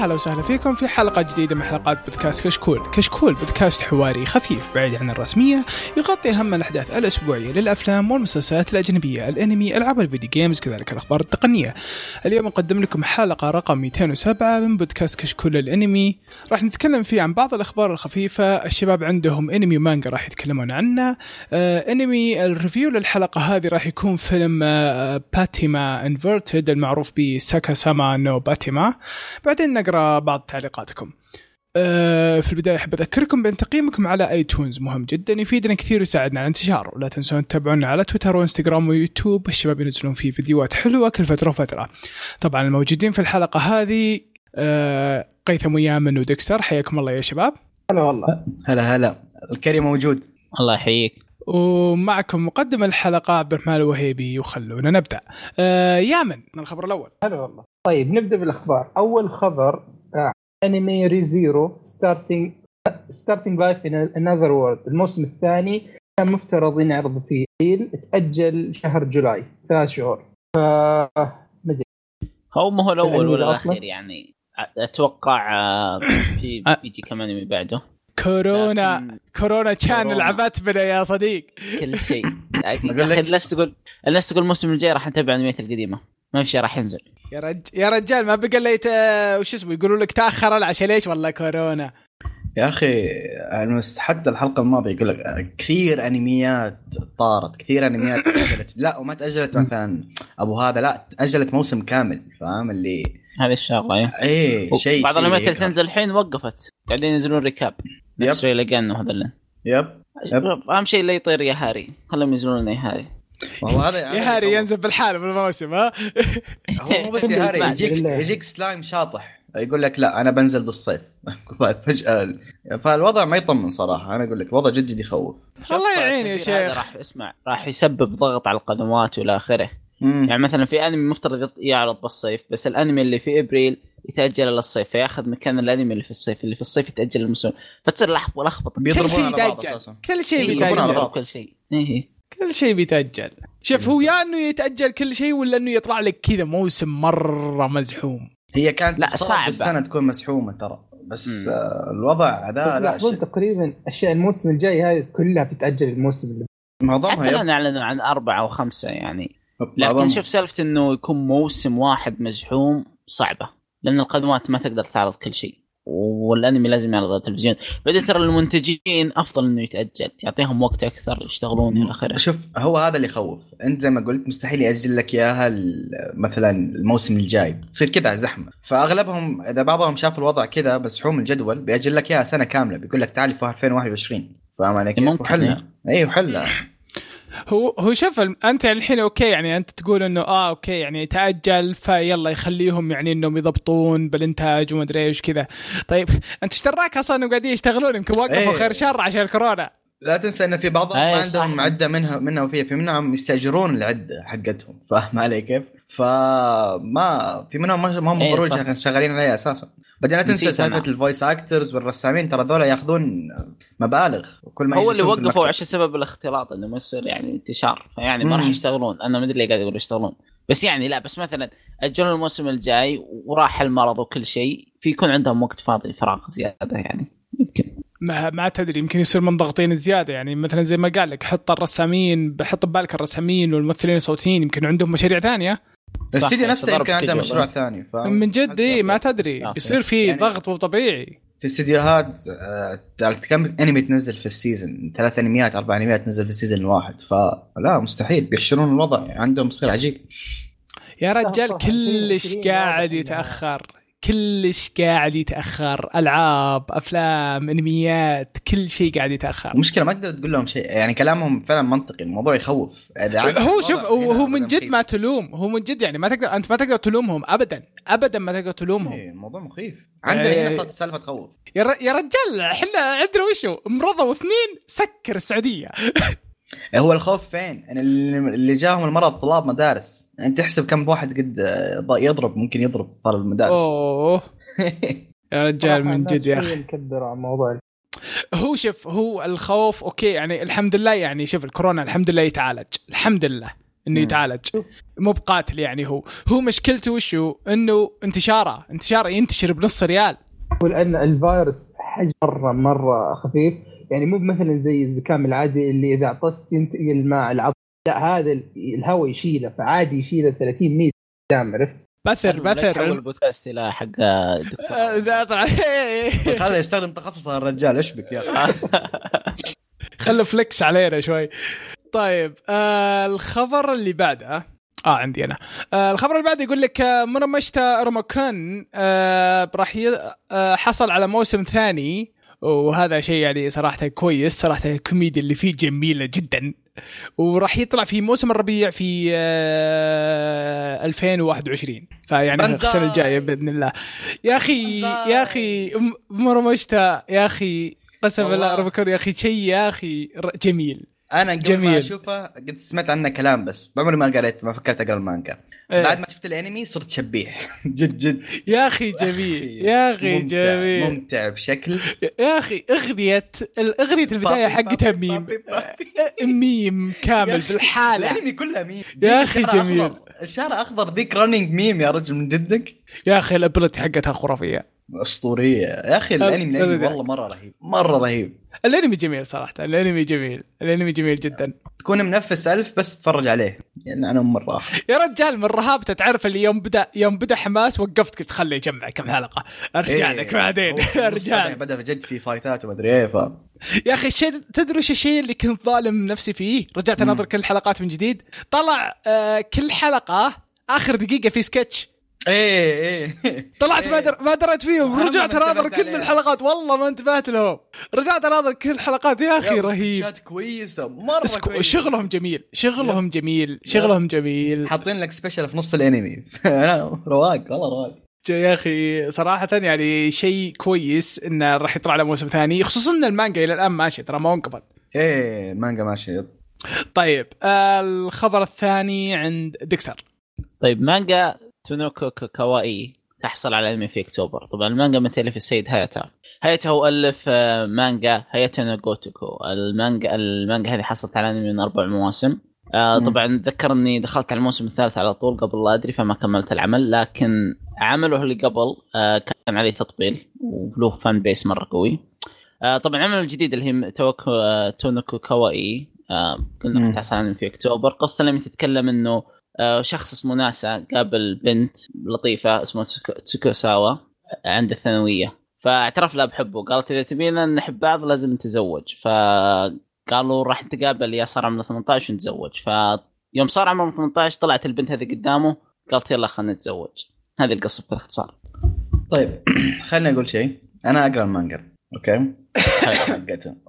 يا هلا وسهلا فيكم في حلقة جديدة من حلقات بودكاست كشكول. كشكول بودكاست حواري خفيف بعيد عن الرسمية يغطي أهم الأحداث الأسبوعية للأفلام والمسلسلات الأجنبية الأنمي ألعاب ال video games كذلك الأخبار التقنية. اليوم نقدم لكم حلقة رقم 207 من بودكاست كشكول الأنمي. راح نتكلم فيه عن بعض الأخبار الخفيفة. الشباب عندهم أنمي مانجا راح يتكلمون عنه. آه أنمي ال review للحلقة هذه راح يكون فيلم آه Patema Inverted المعروف ب Sakasama no Patema. بعدين نقرا بعض تعليقاتكم. أه في البداية أحب أذكركم بأن تقييمكم على اي تونز مهم جدا يفيدنا كثير ويساعدنا على الانتشار ولا تنسون تتابعونا على تويتر وإنستغرام ويوتيوب الشباب ينزلون فيه فيديوهات حلوة كل فترة وفترة. طبعا الموجودين في الحلقة هذه أه قيثم ويامن وديكستر حياكم الله يا شباب. هلا والله هلا هلا الكريم موجود الله يحييك ومعكم مقدم الحلقة عبد الرحمن الوهيبي وخلونا نبدأ. أه يامن من الخبر الأول. هلا والله طيب نبدأ بالأخبار. أول خبر آه، انمي Re:Zero Starting Starting Life in Another World الموسم الثاني كان مفترض ينعرض في ابريل تأجل شهر July ثلاث شهور. ف مدري هو ما هو الأول ولا؟ الأخير يعني؟ أتوقع آه، في أه. بيجي كمان من بعده. كورونا. لكن كورونا كان. لعبت بنا يا صديق. كل شيء. الناس تقول الناس تقول الموسم الجاي راح نتابع الانميات القديمة. ما في شيء راح ينزل. يا رج... يا رجال ما بقى الا. وش اسمه يقولوا لك تأخر العشاء ليش؟ والله كورونا. يا أخي حتى الحلقة الماضية يقول لك كثير أنميات طارت كثير أنميات تاجلت لا وما تأجلت مثلا أبو هذا لا تاجلت موسم كامل فاهم؟ اللي هذه الشغلة إيه. إيه شيء بعض الأنميات اللي. تنزل الحين وقفت. قاعدين ينزلون ريكاب. yep. نفس Railgun وهذا yep. yep. أهم شيء اللي يطير أوريغايرو. خلهم ينزلون يا هاري. هذا يا هاري ينزل بالحال بالموسم ها هو مو بس يا هاري يجيك. يجيك سلايم شاطح يقول لك لا أنا بنزل بالصيف فجأة فالوضع ما يطمن صراحة أنا أقول لك الوضع جد جد يخوف الله يعين يا شيخ. راح اسمع راح يسبب ضغط على القنوات والى آخره. يعني مثلا في أنمي مفترض يعرض بالصيف بس الأنمي اللي في إبريل يتأجل للصيف فياخذ مكان الأنمي اللي في الصيف اللي في الصيف يتأجل الموسم فتصير لحظه لخبطة كل بيضربون شيء على بعض يتأجل. كل شيء بيتاجل بعض. كل شيء إيه. كل شيء بيتأجل شوف هو يا إنه يتأجل كل شيء ولا إنه يطلع لك كذا موسم مرة مزحوم هي كانت لا، تفترض صعبة. بالسنة تكون مسحومة ترى بس مم. آه، الوضع ذا لا شيء تقريبا أشياء الموسم الجاي هذه كلها بتأجل الموسم اللي معظمها حتى. الآن أعلنوا عن أربعة أو خمسة يعني لكن. شوف سالفة إنه يكون موسم واحد مزحوم صعبة لأن القنوات ما تقدر تعرض كل شيء والانمي لازم يعرض على التلفزيون. بعدين ترى المنتجين أفضل إنه يتأجل. يعطيهم وقت أكثر يشتغلون إلى آخره. شوف هو هذا اللي يخوف. أنت زي ما قلت مستحيل يأجل لك إياها مثلا الموسم الجاي. تصير كذا زحمة. فأغلبهم إذا بعضهم شاف الوضع كذا بسحوم الجدول بيأجل لك إياها سنة كاملة. بيقول لك تعال في 2021 فاهم علي كيف؟ ممكن، وحلها. اي وحلها. هو هو شوف أنت الحين okay يعني أنت تقول إنه آه okay يعني تأجل فيلا يخليهم يعني إنهم يضبطون بالإنتاج وما أدري إيش كذا. طيب أنت إيش دراك أصلا انهم قاعدين يشتغلون؟ يمكن وقفوا إيه. خير شر عشان الكورونا. لا تنسى إن في بعضهم أي ما صح. عندهم عدة منها منها وفيها في منهم يستأجرون العدة حقتهم فاهم علي كيف؟ فما في منهم ما هم إيه، صح. شغ- شغالين عليها أساسا بعدين لا تنسى سالفة. ال voice actors والرسامين ترى ذولا ياخذون مبالغ وكل ما هو اللي وقفوا. عشان سبب الاختلاط إنه ما يصير يعني انتشار فيعني ما. راح يشتغلون أنا ما أدري ليه قاعد يقولوا يشتغلون بس يعني لا بس مثلا أجلوا الموسم الجاي وراح المرض وكل شيء في يكون عندهم وقت فاضي فراغ زيادة يعني يمكن ما, ما تدري يمكن يصير من ضغطين زيادة. يعني مثلا زي ما قال لك حط الرسامين بحط ببالك الرسامين والممثلين الصوتيين يمكن عندهم مشاريع ثانية. الاستديو صح، نفسه يمكن عنده. مشروع ثاني فاهم؟ من جد إيه ما تدري. صح. بيصير في يعني- ضغط مو طبيعي. في استديوهات آه، كم أنمي تنزل في ال season ثلاث انميات أربع انميات تنزل في ال season الواحد فلا مستحيل بيحشرون الوضع. عندهم مصير عجيب يا رجال كلش 2020 قاعد يتأخر. كلش قاعد يتأخر ألعاب أفلام أنميات كل شيء قاعد يتأخر. المشكلة ما تقدر تقول لهم شيء يعني كلامهم فعلا منطقي الموضوع يخوف. هو شوف هو, من جد ما تلوم هو من جد يعني ما تقدر أنت ما تقدر تلومهم ابدا ابدا ما تقدر تلومهم. إيه، الموضوع مخيف. عندنا إيه. هنا صارت السالفة تخوف. يا رجال إحنا عندنا وشو؟ مرضوا اثنين سكر السعودية. هو الخوف فين؟ أنا اللي اللي جاهم المرض طلاب مدارس. انت تحسب كم واحد قد يضرب ممكن يضرب طالب المدارس. أوه. يا رجال من جد يا أخي. مكبر على الموضوع. هو شوف هو الخوف أوكي يعني الحمد لله يعني شوف الكورونا الحمد لله يتعالج. الحمد لله إنه. يتعالج. مو بقاتل يعني هو. هو مشكلته وشو؟ إنه انتشاره. انتشاره ينتشر بنص ريال. ولان الفيروس حجم مره مرة خفيف. يعني مو مثلا زي الزكام العادي اللي إذا عطست ينتقل مع العطس. لا هذا ال- الهواء يشيله فعادي يشيله 30 100 قدام عرفت؟ بثر حول بثر. البودكاست إلى حق آه، دكتور لا، طلع- خله يستخدم تخصص الرجال إيش بك؟ يا خله فليكس علينا شوي. طيب آه الخبر اللي بعده. آه عندي أنا. آه الخبر اللي بعده يقول لك آه مرمشتا روموكون آه راح ي... آه حصل على موسم ثاني وهذا شيء يعني صراحة كويس صراحة الكوميديا اللي فيه جميلة جدا وراح يطلع في موسم الربيع في آه 2021 فيعني بنزاي. السنة الجاية بإذن الله يا أخي. يا أخي مرمشتا يا أخي قسم بالله. روبوكون يا أخي شيء يا أخي جميل أنا قبل جميل. ما أشوفه قد سمعت عنه كلام بس بعمري ما قريت ما فكرت أقرأ المانجا إيه. بعد ما شفت الانمي صرت شبيح جد جد. يا أخي جميل يا أخي ممتع- جميل. ممتع بشكل. يا أخي اغنيه أغنية البداية حقتها meme. meme كامل أخي، بالحالة. الأنمي كلها ميم. يا الشارع جميل. أخضر. الشارع أخضر ذيك running meme يا رجل من جدك. يا أخي ال ability حقتها خرافية. أسطورية. يا أخي الأنمي والله مرة رهيب. مرة رهيب. الأنمي جميل صراحة. الأنمي جميل. الأنمي جميل جدا. تكون منفس ألف بس تتفرج عليه. يعني أنا مرة يا رجال من رهابته تعرف اللي يوم بدا يوم بدأ حماس وقفت قلت خليه يجمع كم حلقة. ارجع إيه، لك بعدين رجال. بدأ بدا جد في فايتات ومدري إيه ف يا أخي الشيء تدري إيش الشيء اللي كنت ظالم نفسي فيه؟ رجعت. أناظر كل الحلقات من جديد. طلع آه كل حلقة آخر دقيقة في سكتش. إيه إيه. طلعت ما إيه. در... ما دريت فيهم رجعت ما أناظر كل عليها. الحلقات. والله ما انتبهت لهم. رجعت أناظر كل الحلقات. يا أخي يا رهيب. كويسة مرة اسكو- كويسة. شغلهم جميل شغلهم جميل شغلهم جميل. حاطين لك special في نص الانمي. رواق والله رواق. يا أخي صراحة يعني شيء كويس إنه راح يطلع له موسم ثاني. خصوصا إن المانجا إلى الآن ماشي ترى ما انقبض. إيه مانجا ماشي. طيب آه الخبر الثاني عند ديكستر. طيب مانجا Tonikaku Kawaii تحصل على انمي في أكتوبر. طبعا المانجا من تأليف السيد هايتا هايتا هو ألف آه، مانجا هايتا نو جوتوكو المانجا المانجا هذه حصلت على انمي من أربع مواسم. آه. طبعا اتذكر اني دخلت على الموسم الثالث على طول قبل لا أدري فما كملت العمل لكن عمله اللي قبل آه كان عليه تطبيل وله fan base مرة قوي. آه طبعا عمله الجديد اللي هي توكو تونوكو كاوائي آه قلنا تحصل على انمي في أكتوبر. قصة لم تتكلم إنه شخص اسمه ناسا قابل بنت لطيفة اسمها تسوكو- تسوكوساوا عند الثانوية. فاعترف لها بحبه. قالت إذا تبينا نحب بعض لازم نتزوج. فقالوا راح نتقابل. يا صار عمره 18 ونتزوج. فيوم صار عمره 18 طلعت البنت هذه قدامه. قالت يلا خلينا نتزوج. هذه القصة باختصار. طيب خليني أقول شيء. أنا أقرأ المانجا. okay؟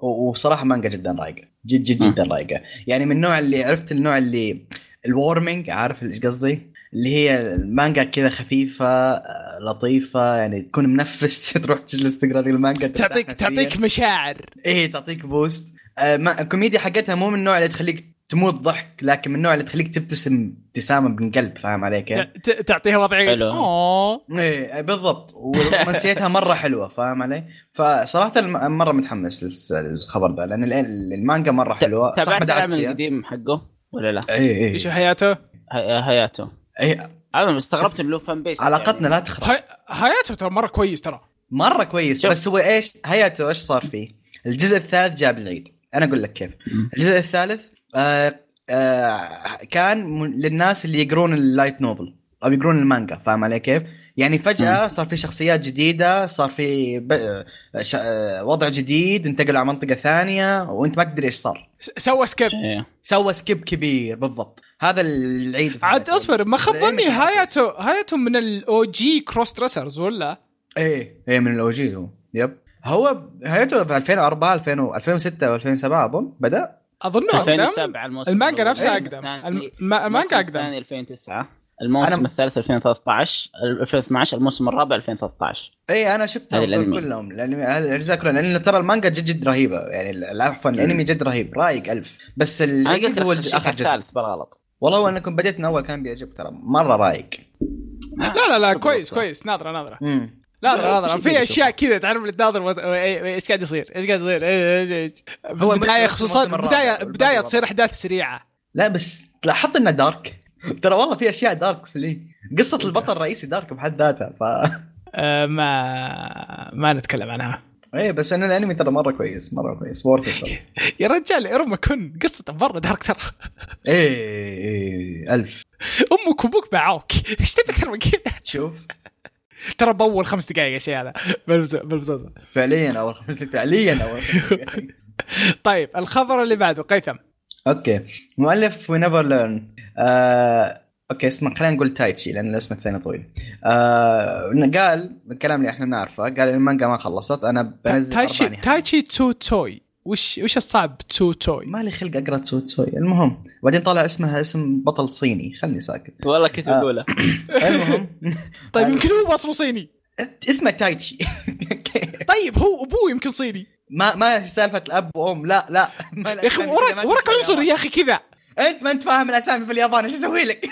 وبصراحه مانجا جدا رايقة. جد جد جدا رايقة. يعني من النوع اللي عرفت النوع اللي ال warming عارف إيش قصدي؟ اللي هي المانجا كذا خفيفة آه، لطيفة يعني تكون منفس تروح تجلس تقرأ المانجا تعطيك. تعطيك مشاعر. إيه تعطيك boost آه ما الكوميديا حقتها مو من النوع اللي تخليك تموت ضحك لكن من النوع اللي تخليك تبتسم ابتسامة من قلب فاهم علي كيف؟ ت- تعطيها وضعية. أوه. إيه بالضبط. ورومانسيتها مرة حلوة فاهم علي؟ فصراحة الم- مرة متحمس للخبر ده لأن ال- المانجا مرة حلوة. تابعت العمل القديم حقه؟ ولا لا؟ إيه إيش إيه حياته؟ هي- هياتو إيه أنا استغربت إنه له fan base علاقتنا يعني. لا تخرب حياته ترى مرة كويس ترى مرة كويس شوف. بس هو إيش هياته إيش صار فيه؟ الجزء الثالث جاب العيد أنا أقول لك كيف. الجزء الثالث آه آه كان م- للناس اللي يقرون ال light novel أو يقرون المانجا فاهم علي كيف؟ يعني فجأة صار في شخصيات جديدة صار في ب... آه، ش... آه، وضع جديد انتقلوا على منطقة ثانية وانت ما تدري إيش صار. سوى skip إيه. سوى skip كبير بالضبط. هذا العيد عاد. اصبر ما خاب ظني كان هاياتو هاياتو من ال OG cross dressers ولا؟ إيه إيه من ال OG هو. yep. هو هيته في 2004 2000 2006 و2007 أظن. بدأ؟ أقدم. 2007 الموسم المانجا. نفسها. أقدم. المانجا أقدم. الثاني 2009 الموسم أنا- الثالث 2013 2012 الموسم الرابع 2013 إي أنا شفتهم. كلهم الانمي هذه الاجزاء كلها لأن ترى المانجا جد جد رهيبة. يعني عفوا الأنمي جد رهيب. رايق ألف. بس أنا قلت هو آخر جزء. الثالث بالغلط والله هو أنكم بديت من أول كان بيعجبك ترى. مرة رايق لا لا لا بالضبط. كويس كويس. ناظره ناظره ناظره لا، ناظره في أشياء كذا تعرف اللي تناظر إيش قاعد يصير؟ إيش قاعد يصير. هو بداية المشكلة في خصوصا بدايه بداية. تصير أحداث سريعة. لا بس لاحظت إنه دارك. ترى والله في أشياء دارك في لي. قصة البطل الرئيسي دارك بحد ذاتها ف آه ما ما نتكلم عنها. إيه بس أن الأنمي ترى مرة كويس مرة كويس وورث يا رجال ارمى كن قصته مره دارك ترى. إيه إيه ألف. أمك وابوك باعوك إيش تبي أكثر من كذا؟ تشوف ترى بأول خمس دقائق الشيء هذا. بالمس- بالمسلسل فعليا أول خمس فعليا أول خمس دقايق. طيب الخبر اللي بعده قيثم. okay. مؤلف We Never Learn آه، okay اسمه خلينا نقول تايتشي لأن الاسم الثاني طويل. آه، قال الكلام اللي إحنا نعرفه قال المانجا ما خلصت أنا بنزل نهايات. تايشي تو توي. وش وش الصعب تو توي؟ ما لي خلق أقرأ تسوتسوي المهم بعدين طلع اسمها اسم بطل صيني. خلني ساكت. والله كنت آه. اقوله المهم. طيب يمكن هو اصله صيني. اسمه تايتشي. طيب هو أبوه يمكن صيني. ما ما هي سالفة الأب وأم. لا لا. يا أخي وراك وراك عنصر يا أخي كذا. أنت ما أنت فاهم الأسامي في اليابان إيش أسوي لك؟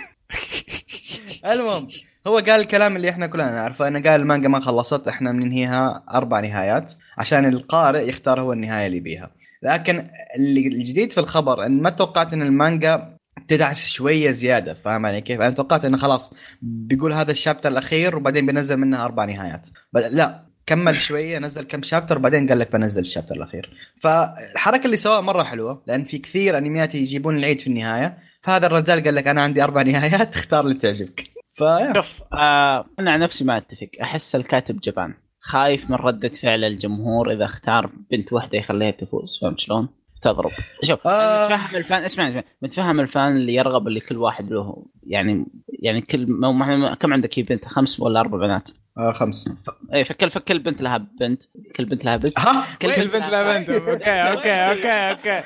المهم هو قال الكلام اللي إحنا كلنا نعرفه. إنه قال المانجا ما خلصت إحنا بننهيها أربع نهايات عشان القارئ يختار هو النهاية اللي بيها لكن اللي الجديد في الخبر إن ما توقعت إن المانجا تدعس شوية زيادة فاهم علي كيف؟ أنا توقعت إنه خلاص بيقول هذا الشابتر الأخير وبعدين بينزل منها أربع نهايات. لا. كمل شوية نزل كم شابتر بعدين قال لك بنزل الشابتر الأخير. فالحركة اللي سواها مرة حلوة لأن في كثير أنميات يجيبون العيد في النهاية. فهذا الرجال قال لك أنا عندي أربع نهايات اختار اللي تعجبك. ف شوف آه أنا عن نفسي ما أتفق. أحس الكاتب جبان. خايف من ردة فعل الجمهور إذا اختار بنت واحدة يخليها تفوز فهمت شلون؟ تضرب. شوف آه. متفهم الفان اسمعني اسمعني متفهم الفان اللي يرغب اللي كل واحد له. يعني يعني كل كم عندك بنت خمس ولا أربع بنات؟ آه خمس اي فكل فكل بنت لها بنت. كل بنت لها بنت. ها؟ كل كل بنت لا بنت. okay okay okay okay.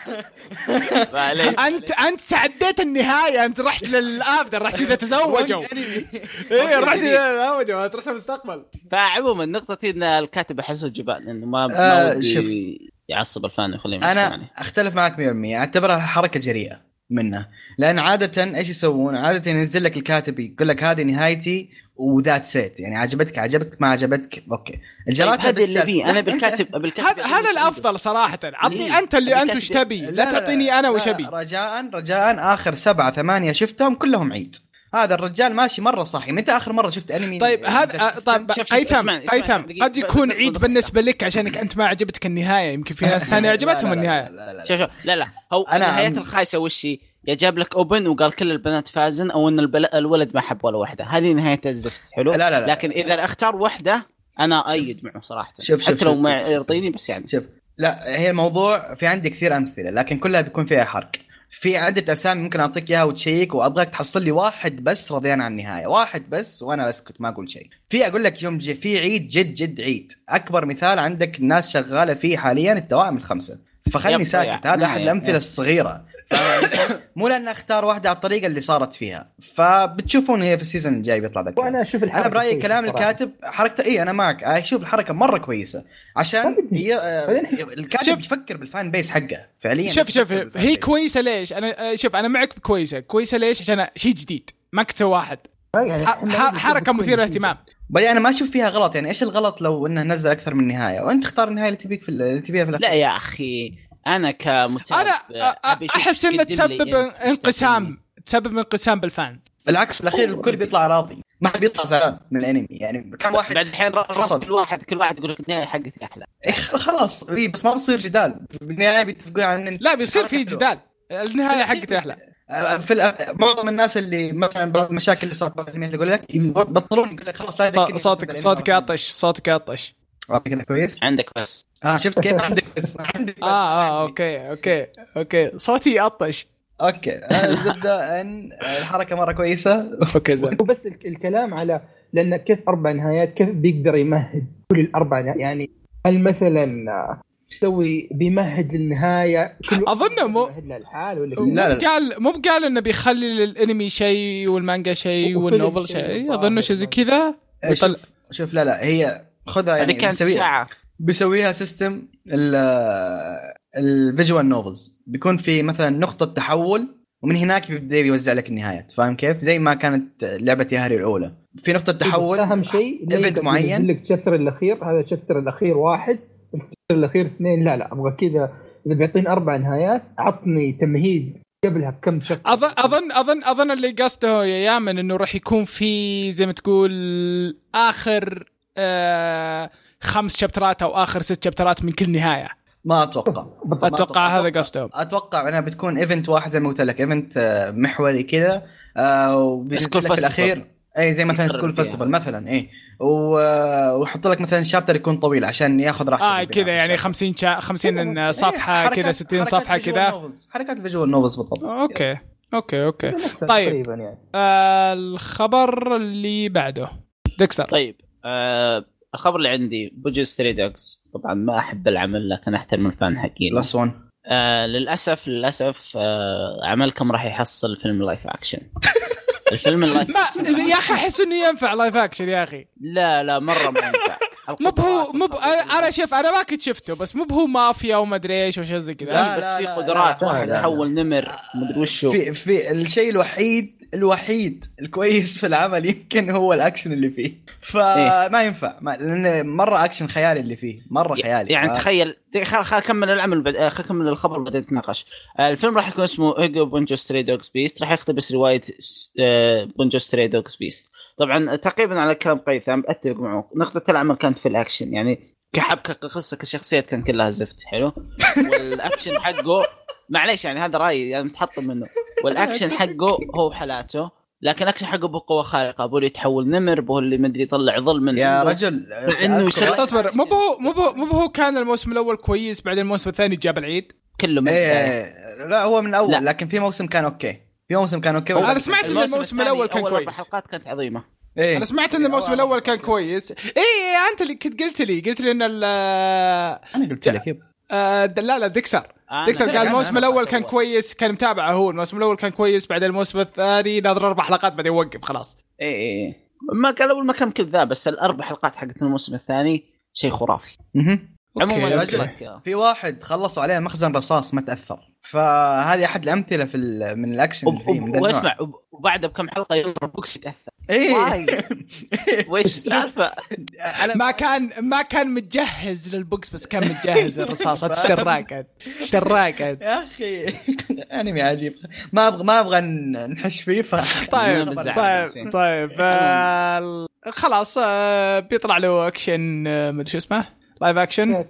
انت أنت تعديت النهاية. أنت رحت للابدر رحت إذا تزوجوا إيه رحت اذا تزوجوا انت رحت المستقبل فعموما نقطتي إن الكاتب احسه جبان إنه ما ما آه،. يعصب ال fan ويخليهم أنا يشتغلوا. أختلف معك 100% أعتبرها حركه جريئه منه. لأن عادة إيش يسوون؟ عادة ينزل لك الكاتب يقول لك هذه نهايتي و that's it يعني عجبتك عجبتك ما عجبتك okay. طيب الجرائد هذا اللي أنا بالكاتب بالكاتب هذا هذا الأفضل صراحة. عطني؟ أنت اللي أنت وش تبي. لا تعطيني أنا وش أبي. رجاء رجاء آخر سبعة ثمانية شفتهم كلهم عيد. هذا الرجال ماشي مرة صحي متى آخر مرة شفت أنمي؟ طيب هذا ذا طيب هيثم هيثم دقيقة. قد يكون عيد بالنسبة لك عشانك أنت ما عجبتك النهاية. يمكن في ناس ثانية لا، عجبتهم لا، لا، النهاية. لا، لا، لا. شوف شوف لا لا. هو النهايات الخايسة وش هي؟ يا جاب لك open وقال كل البنات فازن أو إن البل... الولد ما حب ولا واحدة هذه نهاية الزفت. حلو؟ لا، لا، لا. لكن إذا أختار واحدة أنا أيد معه صراحة. شوف- شوف- حتى لو. ما يرضيني بس يعني. شوف. لا هي الموضوع في عندي كثير أمثلة لكن كلها بيكون فيها حرق. في عدة أسامي ممكن أعطيك إياها وتشيك وأبغاك تحصل لي واحد بس رضيان عن النهاية، واحد بس وأنا أسكت ما أقول شيء. في أقول لك يوم جي في عيد جد جد عيد، أكبر مثال عندك الناس شغالة فيه حاليا التوائم الخمسة. فخلني ساكت هذا أحد yep، الأمثلة مو لأن أختار واحدة على الطريقة اللي صارت فيها فبتشوفون هي في ال season الجاي بيطلع ذا الكلام. وأنا أشوف الحركة أنا برأيي كلام. الكاتب حركته اي أنا معك أشوف الحركة مرة كويسة عشان. هي آه، بعدين- الكاتب شوف. يفكر بال fan base حقه فعليا شوف شوف هي بيس. كويسة ليش؟ أنا آه، شوف أنا معك كويسه، كويسة ليش؟ عشان شيء جديد ما كنت واحد يعني حركة مثيرة. للاهتمام بعدين أنا ما أشوف فيها غلط يعني إيش الغلط لو إنه نزل أكثر من نهاية وأنت اختار النهاية اللي تبيك في اللي تبيها في الأخير. لا يا أخي أنا كمتابع أنا آه، أحس انها لي تسبب انقسام تسبب انقسام بالفان. بالعكس الأخير الكل بيطلع راضي. ما حد بيطلع زعلان من الأنمي يعني كم واحد بعد الحين ر- فصل. كل واحد كل واحد يقول لك النهايه حقتي أحلى. إيه خلاص إيه بس ما بصير جدال. بالنهايه بيتفقون عن إن لا بيصير في. جدال. النهاية حقتي أحلى. آه، في الأ- معظم الناس اللي مثلا بعض المشاكل اللي صارت بعض الأنميات يقول لك يبطلون يقول لك خلاص لا صوتك صوتك. يطش صوتك يطش. آه، كذا كويس؟ عندك بس. آه شفت كيف؟ عندك بس عندك بس. آه آه. okay okay okay. صوتي يطش okay. آه، الزبدة إن الحركة مرة كويسة. okay زين. وبس الك- الكلام على لأن كيف أربع نهايات كيف بيقدر يمهد كل الأربع يعني هل مثلا آه، يسوي بيمهد للنهاية أظن مو- يمهد لها الحال ولا؟ لا، لا. قال مو قال إنه بيخلي للأنمي شيء والمانجا شيء وفيلم وال novel شيء. شيء. وظاهر أظن شيء زي كذا. آه، شوف لا لا هي خذها يعني كانت بيسويها. ساعه بيسويها system ال visual novels بيكون في مثلا نقطة تحول ومن هناك بيبدأ يوزع لك النهايات. فاهم كيف؟ زي ما كانت لعبة ياهري الأولى. في نقطة تحول تحول أهم شيء يقدر معين. لك ال chapter الأخير. هذا ال chapter الأخير واحد ال chapter الأخير اثنين. لا لا أبغى كذا. إذا بيعطيني أربع نهايات عطني تمهيد قبلها بكم chapter أظن أظن أظن أظن اللي قصده يا يامن إنه راح يكون في زي ما تقول آخر آه خمس شابترات أو آخر ست شابترات من كل نهاية. ما أتوقع. بالضبط. ما أتوقع هذا قصدهم. أتوقع إنها بتكون event واحد زي ما قلت لك event آه، محوري كذا. آه، وبينزل لك. الأخير. اي زي مثلا school. festival مثلا اي و- ويحط لك مثلا chapter يكون طويل عشان ياخذ راحته آه كذا يعني بالشابتر. 50 شا... 50 إيه، صفحة كذا 60 حركات صفحة ال visual كذا novels. حركات ال visual novels بالضبط. okay. okay okay. طيب. يعني. آه الخبر اللي بعده. ديكستر. طيب. آه الخبر اللي عندي Bungo Stray Dogs. طبعا ما أحب العمل لكن أحترم ال fan حقين plus 1 آه للأسف للأسف آه عملكم راح يحصل فيلم live action الفيلم ال live ما يا أخي أحس إنه ينفع live action يا أخي. لا لا مرة ما ينفع. مو بهو مو. أنا أنا شوف أنا ما كنت شفته بس مو بهو مافيا وما أدري إيش وشيء زي كذا. لا، بس في قدرات. واحد. يحول نمر مدري وشو. في في الشيء الوحيد الوحيد الكويس في العمل يمكن هو الأكشن اللي فيه. فما ينفع. ما لأن مرة أكشن خيالي اللي فيه. مرة خيالي. يعني ف- تخيل خل خل أكمل العمل بعد آه، خل أكمل الخبر بعدين نتناقش. آه، الفيلم راح يكون اسمه ايجو Bungo Stray Dogs Beast راح يقتبس رواية آه، Bungo Stray Dogs Beast طبعا تقريبا على كلام قيثم أتفق معه. نقطة العمل كانت في الأكشن. يعني كحبكة كقصه كشخصيات كان كلها زفت حلو والاكشن حقه معليش يعني هذا رأيي يعني متحطم منه والاكشن حقه هو حالاته لكن الاكشن حقه بقوة خارقة ابو اللي يتحول نمر ابو اللي مدري يطلع ظل من يا. رجل يسرق- أصبر مو بهو مو مو بهو كان الموسم الأول كويس بعدين الموسم الثاني جاب العيد كله من. إيه لا هو من الأول لا. لكن في موسم كان أوكي في موسم كان أوكي أنا ولا- سمعت إن الموسم الثاني الأول كان كويس. حلقات كانت عظيمة إيه. أنا سمعت إن الموسم الأول كان كويس اي أنت اللي كنت قلت لي قلت لي إن ال أنا قلت لك yep. آه، لا لا ديكستر ديكستر قال الموسم الأول. كان كويس كان متابعه هو الموسم الأول كان كويس بعدين الموسم الثاني ناظر أربع حلقات بعدين يوقف خلاص اي اي إي. ما قال أول ما كان كذاب بس الأربع حلقات حقت الموسم الثاني شيء خرافي. عموما في واحد خلصوا عليه مخزن رصاص ما تأثر فهذه أحد الأمثلة في ال- من الأكشن اللي فيه. وأسمع وب- وبعدها بكم حلقة يضرب بوكس يتأثر إيه واي. ويش السالفة؟ أنا- ما كان ما كان متجهز للبوكس بس كان متجهز الرصاصات إيش دراك أنت؟ إيش دراك أنت؟ يا أخي أنمي عجيب ما أبغى ما أبغى ن- نحش فيه ف طيب طيب. طيب آه، خلاص آه، بيطلع له أكشن آه، مدري شو اسمه live action.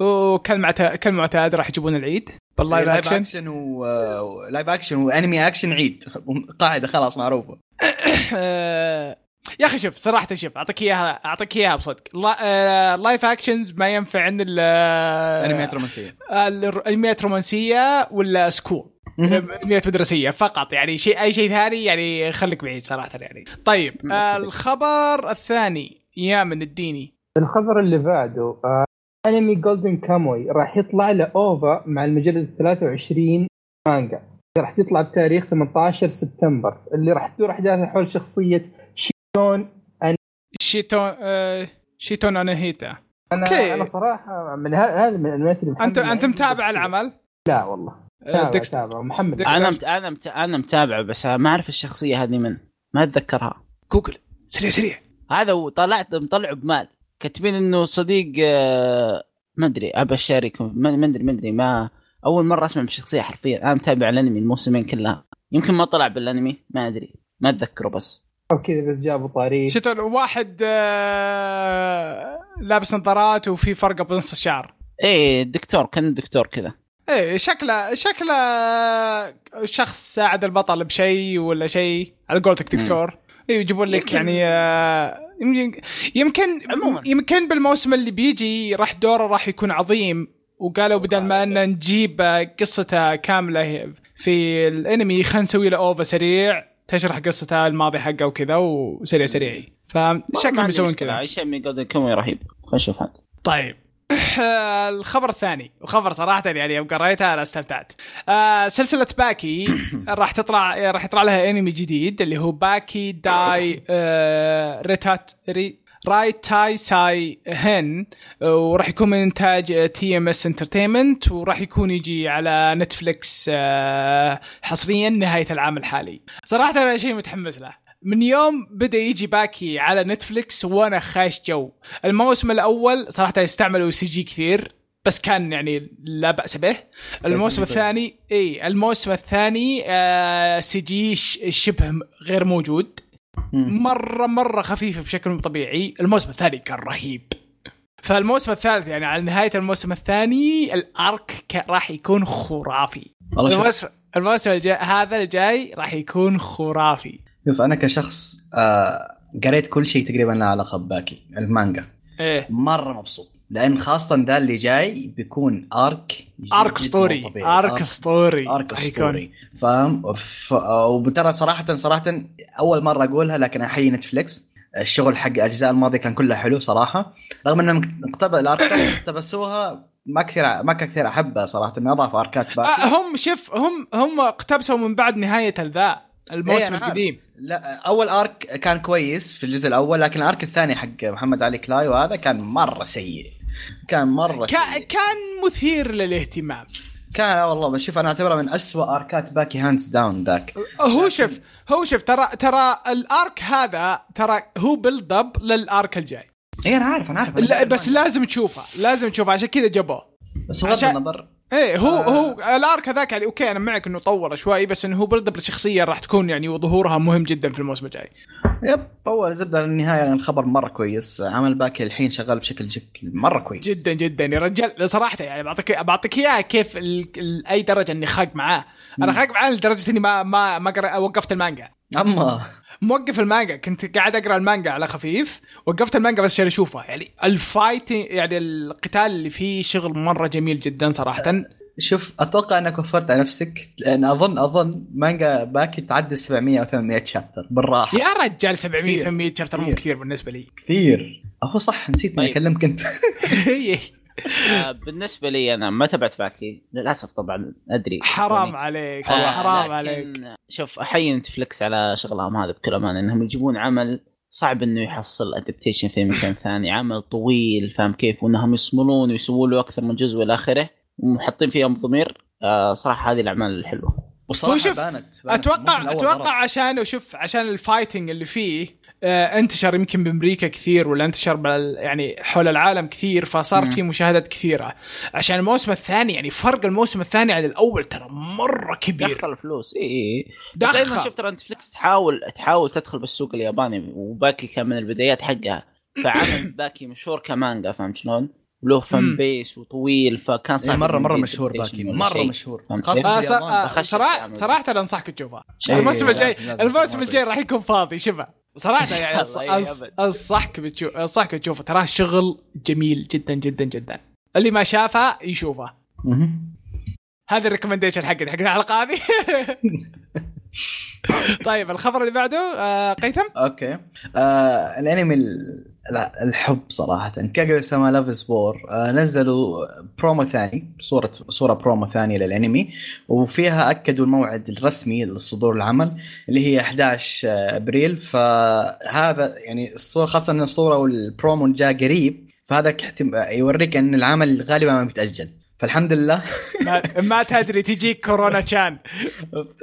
وكالمعتاد كالمعتاد راح يجيبون العيد. بال live live action action و live action وانمي اكشن عيد. قاعدة خلاص معروفة. آه، يا أخي شوف صراحة شوف أعطيك اياها أعطيك إياها بصدق. لا- آه، live actions ما ينفع عند ال انميات رومانسية. الانميات رومانسية ولا school انميات مدرسية فقط يعني شيء أي شيء ثاني يعني خليك بعيد صراحة يعني. طيب آه، الخبر الثاني يا من الديني. الخبر اللي بعده آه انمي Golden Kamuy راح يطلع له OVA مع المجله 23 مانجا. راح تطلع بتاريخ 18 سبتمبر. اللي راح تدور احداثها حول شخصية شيتون شيتون آه، شيتون اناهيتا أنا okay. أنا صراحة من ه- هذا من الأنميات اللي انت أنت عندي، متابع بس- العمل؟ لا والله. آه، تابع ديكستر. تابع. محمد. أنا مت... أنا مت... أنا متابعه بس ما أعرف الشخصية هذه من. ما أتذكرها. جوجل. سريع سريع. هذا وطلعت مطلعه ب MAL. كاتبين إنه صديق آه، ما أدري أبى أشاركه. ما ادري ما أدري ما أول مرة أسمع بالشخصيه حرفيا. أنا متابع الأنمي الموسمين كلها. يمكن ما طلع بالأنمي ما أدري. ما أتذكره بس. أو كذا بس جابوا طاري شيتون واحد آه، لابس نظارات وفي فرقه بنص الشعر. إيه دكتور كان دكتور كذا. إيه شكله شكله شخص ساعد البطل بشيء ولا شيء. على قولتك دكتور. يجيبون لك يمكن- يعني آه، يمكن يمكن عموماً. يمكن بالموسم اللي بيجي راح دوره راح يكون عظيم. وقالوا بدل ما ان نجيب آه، قصته كاملة في الأنمي خلينا نسوي له OVA سريع تشرح قصته الماضي حقه وكذا وسريع سريع. فشكلهم بيسوون كذا. شيء من Golden Kamuy رهيب. خلينا نشوف هذا طيب. الخبر الثاني وخبر صراحة يعني يوم قريتها أنا استمتعت. آه سلسلة باكي راح تطلع راح يطلع لها انمي جديد اللي هو باكي داي آه ريتات ري Raitaisai-hen وراح يكون من إنتاج TMS Entertainment وراح يكون يجي على نتفلكس آه حصريا نهاية العام الحالي. صراحة أنا شيء متحمس له. من يوم بدأ يجي باكي على نتفلكس وأنا عايش جو. الموسم الأول صراحة استعملوا CG كثير بس كان يعني لا بأس به. الموسم. الثاني إي الموسم الثاني آه CG شبه غير موجود. مرة مرة خفيف بشكل مو طبيعي. الموسم الثاني كان رهيب. فالموسم الثالث يعني على نهاية الموسم الثاني الأرك راح يكون خرافي. الموسم الموسم الجاي هذا الجاي راح يكون خرافي. شوف أنا كشخص آه قريت كل شيء تقريبا له علاقة بباكي المانجا. إيه. مرة مبسوط لأن خاصة ذا اللي جاي بيكون ارك arc اسطوري طبيعي. arc اسطوري arc. اسطوري فاهم؟ ف... وترى صراحة صراحة أول مرة أقولها لكن احيي نتفليكس الشغل حق الأجزاء الماضية كان كله حلو صراحة. رغم إنهم اقتب... اللي اقتبسوها ما كثير ما كثير أحبها صراحة انه اضاف أركات باكي آه هم شوف هم هم اقتبسوا من بعد نهاية ذا إيه، الموسم أنا عارف. القديم لا أول arc كان كويس في الجزء الأول لكن ال arc الثاني حق محمد علي كلاي وهذا كان مرة سيء كان مرة كا سيء. كان مثير للاهتمام كان والله بشوف أنا أعتبره من أسوأ أركات باكي hands down ذاك هو شوف هو شوف ترى ترى ال arc هذا ترى هو build up لل arc الجاي اي أنا عارف أنا عارف أنا لا. بس لازم تشوفه لازم تشوفه عشان كذا جابوه بس بغض عشان- النظر إيه هو آه. هو ال arc هذاك يعني okay أنا معك إنه طول شوي بس إنه هو build up لشخصية راح تكون يعني وظهورها مهم جدا في الموسم الجاي yep هو زبدة النهايه يعني الخبر مرة كويس عمل باكي الحين شغال بشكل جك مرة كويس جدا جدا يا رجال صراحة يعني بعطيك بعطيك إياها كيف ال... ال... أي درجة إني خاق معاه أنا. خاق معاه لدرجة إني ما ما ما. وقفت المانجا أما موقف المانجا كنت قاعد أقرأ المانجا على خفيف وقفت المانجا بس عشان اشوفها يعني ال fight يعني القتال اللي فيه شغل مرة جميل جدا صراحة. شوف أتوقع أنك وفرت على نفسك لأن أظن أظن مانجا باكي تعدي 700 أو 800 chapter بالراحة. يا رجال 700 كثير. 800 chapter مو كثير. بالنسبة لي. كثير. هو صح نسيت إني طيب. أكلمك انت آه، بالنسبة لي أنا ما تابعت باكي. للأسف طبعا أدري. حرام يعني عليك. آه، حرام لكن عليك. شوف احيي نتفلكس على شغلهم هذا بكل أمانة إنهم يجيبون عمل صعب إنه يحصل adaptation في مكان ثاني عمل طويل فاهم كيف؟ وإنهم يصملون ويسوون له أكثر من جزء والى آخره ومحطين فيهم ضمير. آه صراحة هذه الأعمال الحلوة. وصراحة بانت, بانت أتوقع أتوقع. عشان وشوف عشان ال fighting اللي فيه آه انتشر يمكن بأمريكا كثير ولا انتشر بال يعني حول العالم كثير فصار. في مشاهدات كثيرة عشان الموسم الثاني يعني فرق الموسم الثاني عن الأول ترى مرة كبير دخل فلوس إي إي بس. أيضا شفت ترى نتفلكس تحاول تحاول تدخل بالسوق الياباني وباكي كان من البدايات حقها فعمل باكي مشهور كمانجا فهمت شلون؟ وله مم. fan base وطويل فكان صعب مره مرة مشهور باكي مرة. مشهور خاصة؟ آه آه صراحة. صراحة أنصحك تشوفها الموسم الجاي الموسم الجاي. راح يكون فاضي شوفه صراحة يعني إيه، أنصحك بتشوف أنصحك تشوفه. تراه شغل جميل جدا جدا جدا. اللي ما شافه يشوفه. هذا ال recommendation حقنا حق الحلقة هذه. طيب الخبر اللي بعده آه قيثم؟ okay. آه الأنمي ال- لا الحب صراحة. كاغو سما Love is War نزلوا برومو ثاني صورة صورة برومو ثانية للأنمي وفيها أكدوا الموعد الرسمي لصدور العمل اللي هي 11 أبريل. فهذا يعني الصورة خاصة إن الصورة والبرومو جاء قريب فهذا كحتم- يوريك إن العمل غالبا ما بيتأجل. فالحمد لله. ما, ما تدري تجيك كورونا chan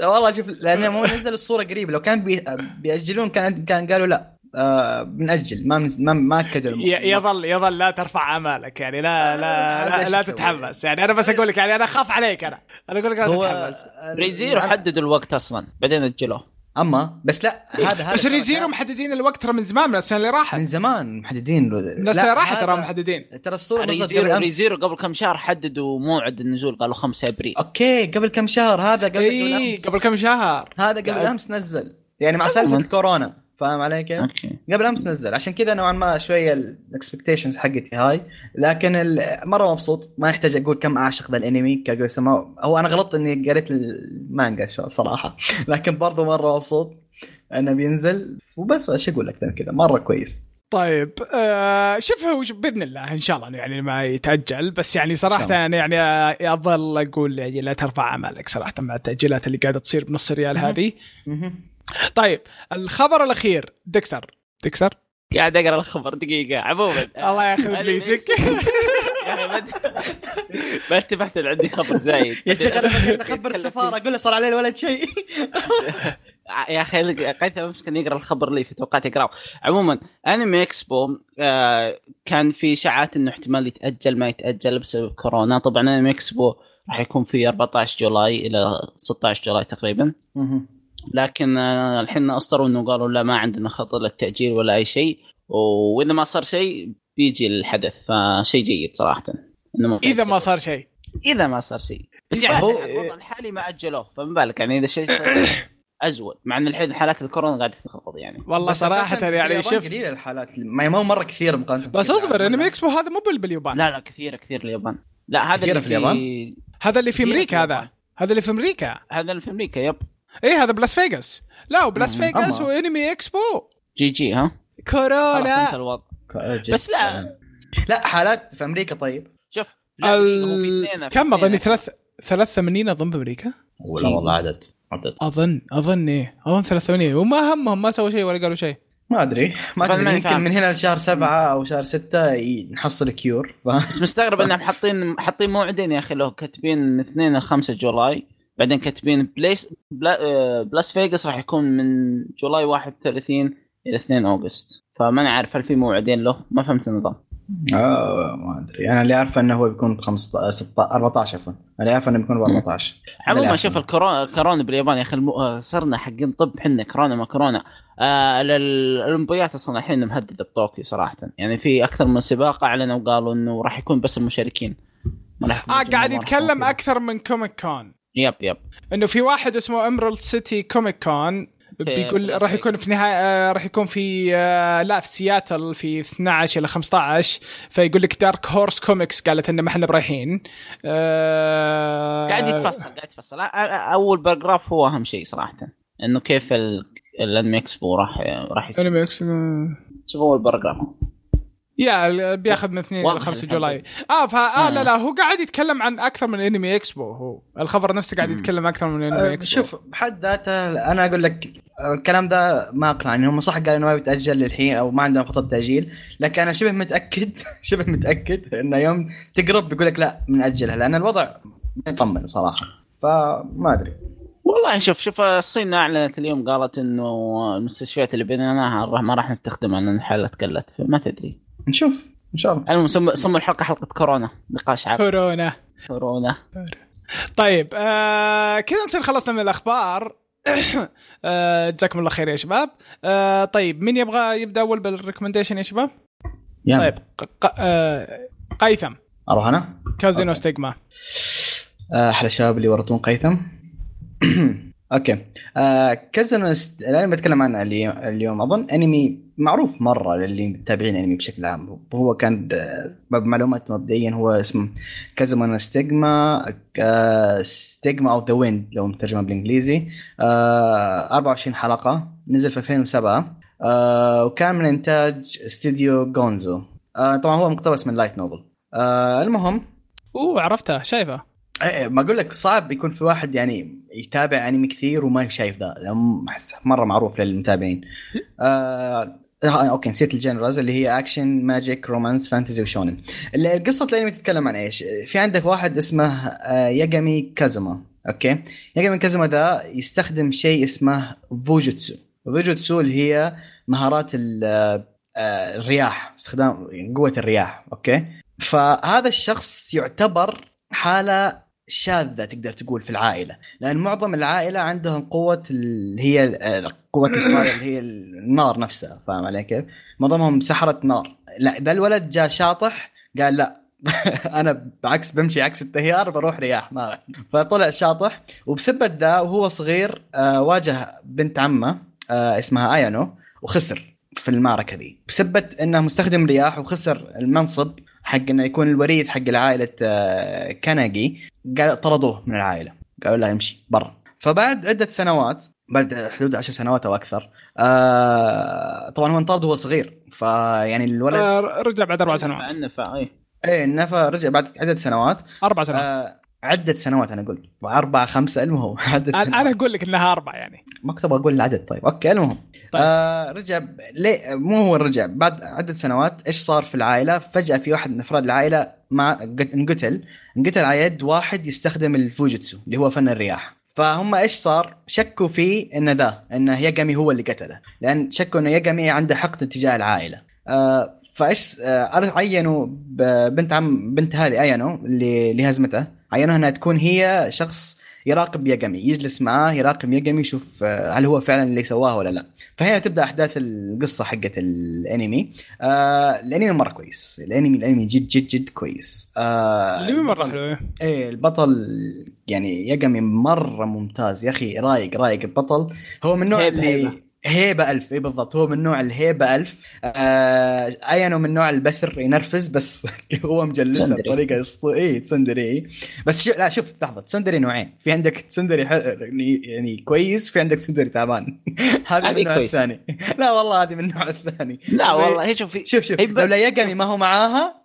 والله شوف لأن مو نزل الصورة قريب. لو كان بي بيأجلون كان كان قالوا لا. آه بنأجل ما ما ما ي- يظل يظل لا ترفع امالك يعني لا لا هذا لا, لا أسوي؟ تتحمس. يعني أنا بس أقول لك يعني أنا اخاف عليك أنا. أنا أقول لك لا تتحمس. ريزيرو حددوا الوقت أصلا بعدين اجلوه أما بس لا هذا هذا بس ريزيرو محددين الوقت ترى من زمان من السنة اللي راحت. من زمان محددين. من السنة لا، اللي راحت ترى محددين. ترى الصورة قبل ريزيرو ريزيرو قبل كم شهر حددوا موعد النزول قالوا 5 أبريل. okay قبل كم شهر؟ هذا قبل قبل اي أمس. قبل كم شهر؟ هذا قبل أمس نزل. يعني مع سالفة. الكورونا. فاهم علي كيف؟ okay. قبل أمس نزل. عشان كذا نوعا ما شوية ال expectations حقتي high. لكن ال- مرة مبسوط. ما يحتاج أقول كم اعشق ذا الأنمي كاغو سما هو أنا غلطت إني قريت المانجا شو- صراحة. لكن برضو مرة مبسوط إنه بينزل. وبس إيش أقول من كذا؟ مرة كويس. طيب آه شوف بإذن الله إن شاء الله يعني ما يتأجل. بس يعني صراحة أنا يعني آه، أظل أقول يعني لا ترفع امالك صراحة مع التأجيلات اللي قاعدة تصير بنص ريال. هذه. طيب الخبر الأخير ديكستر. ديكستر؟ قاعد أقرأ الخبر دقيقة عموما. الله ياخذ ابليسك يعني ما انتبهت إن عندي خبر زايد يا شيخ أنا أخبر السفارة أقول له صار عليه الولد شيء. يا أخي قيثم امس كان يقرأ الخبر لي فتوقعت يقرأه. عموما أنمي إكسبو آه كان في إشاعات إنه احتمال يتأجل ما يتأجل بسبب كورونا. طبعا أنمي إكسبو راح يكون في 14 July إلى 16 July تقريبا. لكن آه، الحين أصدروا إنه قالوا لا ما عندنا خطة للتأجيل ولا أي شيء وإذا ما صار شيء بيجي الحدث فشيء جيد صراحة. إنه ما إذا ما صار شيء. إذا ما صار شيء. بس يعني هو- الوضع الحالي ما أجلوه فما بالك؟ يعني إذا شيء أزود مع إن الحين حالات الكورونا قاعدة تنخفض يعني. والله صراحة يعني شوف قليلة الحالات ما مو مرة كثيره مقارنة بس اصبر انمي اكسبو هذا مو بال- باليابان. لا لا كثيره كثير اليابان. لا هذا كثيرة اللي في اليابان؟ هذا اللي في أمريكا هذا. هذا اللي في أمريكا. هذا اللي في أمريكا yep. إيه هذا بلاس فيغاس لا وبلاس مم. فيغاس. وانمي إكسبو. GG ها؟ كورونا. الوضع. بس لا. لا حالات في أمريكا طيب. شوف ال- كم اظني اثنين. ثلاث 83 أظن بأمريكا. ولا والله عدد عدد. أظن أظن إيه. أظن 83 وما همهم ما سووا شيء ولا قالوا شيء. ما أدري ما أدري. يمكن. من هنا لشهر سبعة أو شهر ستة نحصل cure ف... بس مستغرب إنهم حاطين حاطين موعدين يا أخي لو كاتبين من 2 ل 5 July. بعدين كاتبين بليس بلا آه، بلاس فيغاس راح يكون من July 31 إلى 2 August. فما نعرف هل في موعدين له؟ ما فهمت النظام. آه ما أدري. أنا اللي أعرفه إنه هو بيكون ب 15 16 14 عفوا. أنا اللي أعرفه إنه بيكون ب 14 هذا اللي عموما. شوف الكورونا كورونا باليابان يا أخي الم... آه، صرنا حقين طب حنا كورونا ما كورونا. آه ال- الأولمبيات أصلا الحين مهددة بطوكيو صراحة. يعني في أكثر من سباق أعلنوا وقالوا إنه راح يكون بس المشاركين. آه قاعد يتكلم. أكثر من كوميك كون yep yep إنه في واحد اسمه امرالد سيتي كوميك كون بيقول بلاس راح يكون في نهاية آه، راح يكون في آه، لا في سياتل في 12 إلى 15 فيقول لك دارك هورس كوميكس قالت إنه ما إحنا برايحين. آه، قاعد يتفصل قاعد يتفصل. أول paragraph هو أهم شيء صراحة. إنه كيف ال- الانمي اكسبو راح راح يصير. انمي إكس آه، شوف أول paragraph يا بياخذ من 2 إلى واضح 5 الحمد July. آه فا آه آه. لا لا هو قاعد يتكلم عن أكثر من انمي اكسبو هو الخبر نفسه قاعد مم. يتكلم أكثر من انمي آه، اكسبو شوف بحد ذاته أنا أقول لك آه، الكلام ده ما أقنعني. هم صح قالوا إنه ما بيتأجل للحين أو ما عندهم خطة تأجيل لكن أنا شبه متأكد شبه متأكد انه يوم تقرب بيقول لك لا بناجلها لأن الوضع ما يطمن صراحة. فما أدري. والله شوف شوف الصين أعلنت اليوم قالت إنه المستشفيات اللي بنيناها ما راح نستخدمها لأن الحالات قلت فما تدري. نشوف إن شاء الله. المهم سموا سموا الحلقة حلقة كورونا نقاش عام كورونا. كورونا. طيب آه كذا نصير خلصنا من الأخبار. آه، جزاكم الله خير يا شباب. آه طيب مين يبغى يبدأ أول بالريكومنديشن يا شباب؟ يلا. طيب ق- ق- آه قيثم. أروح أنا؟ كازي نو okay. ستيغما آه، أحلى شباب اللي ورطون قيثم. okay. آه كازي نو است... بتكلم عنه اليوم, أظن أنمي معروف مرة للي متابعين أنمي بشكل عام. هو كان آه، بمعلومات مبدئيا هو اسمه كازي نو ستيغما آه stigma of the wind لو مترجمة بالإنجليزي. آه 24 حلقة نزل في 2007 آه وكان من إنتاج استديو غونزو آه طبعا هو مقتبس من light novel آه المهم. أوه عرفتها شايفه. ما أقول لك صعب يكون في واحد يعني يتابع أنمي كثير وما شايف ذا أحس مرة معروف للمتابعين. آه آه، okay نسيت ال genres اللي هي action magic romance fantasy وشونن. قصه الأنمي تتكلم عن إيش؟ في عندك واحد اسمه آه ياجامي كازوما okay؟ ياجامي كازوما ذا يستخدم شيء اسمه فوجوتسو. فوجوتسو اللي هي مهارات ال- آه، الرياح استخدام قوة الرياح okay؟ فهذا الشخص يعتبر حالة شاذة تقدر تقول في العائلة لأن معظم العائلة عندهم قوة اللي هي قوة اللي هي النار نفسها فاهم علي كيف؟ معظمهم سحرة نار. لا ذا الولد جاء شاطح قال لا أنا بعكس بمشي عكس التيار بروح رياح ما فطلع شاطح وبسبب ذا وهو صغير آه واجه بنت عمه آه اسمها آيانو وخسر في المعركة ذي. بسبب إنه مستخدم رياح وخسر المنصب حق إنه يكون الوريث حق العائلة آه، كاناجي قال طردوه من العائلة. قالوا لا يمشي برا. فبعد عدة سنوات بعد حدود عشر سنوات أو أكثر آه طبعا هو انطرد وهو صغير. فيعني الولد آه رجع بعد أربع سنوات. النفع اي إيه نفى رجع بعد عدة سنوات. أربع سنوات. آه عدة سنوات أنا قلت. اربعة خمسة المهم. عدة سنوات. أنا أقول لك إنها أربع يعني. ما كنت أبغى أقول العدد طيب okay المهم. طيب. آه رجع. ليه؟ مو هو رجع بعد عدة سنوات إيش صار في العائلة؟ فجأة في واحد من أفراد العائلة ما قت- انقتل. انقتل على يد واحد يستخدم الفوجيتسو اللي هو فن الرياح. فهم إيش صار؟ شكوا فيه ان ذا ان ياجامي هو اللي قتله. لأن شكوا إنه ياجامي عنده حقد تجاه العائلة. آه فإيش آه عينوا بنت عم بنت هذه ايانو اللي اللي هزمته. عينوها إنها تكون هي شخص يراقب ياجامي يجلس معاه يراقب ياجامي يشوف آه، هل هو فعلا اللي سواه ولا لا. فهنا تبدأ أحداث القصة حقت الأنمي. آه الأنمي مرة كويس. الأنمي الأنمي جد جد جد كويس. آه اللي مرة حلو إيه. إيه البطل يعني يقمي مرة ممتاز. يا أخي رايق رايق البطل. هو من نوع هيبة- اللي هيبة. هيبة ألف. اي بالضبط؟ هو من نوع الهيبة ألف. آه ايانو من نوع البثر ينرفز بس هو مجلسها اسطو اي تسندري. بس شو لا شوف لحظة تسندري نوعين. في عندك تسندري حل... يعني يعني كويس في عندك تسندري تعبان. هذا من هذه النوع. الثاني. لا والله هذه من النوع الثاني. لا والله هي شوف شوف شوف هي ب- لولا يقمي ما هو معاها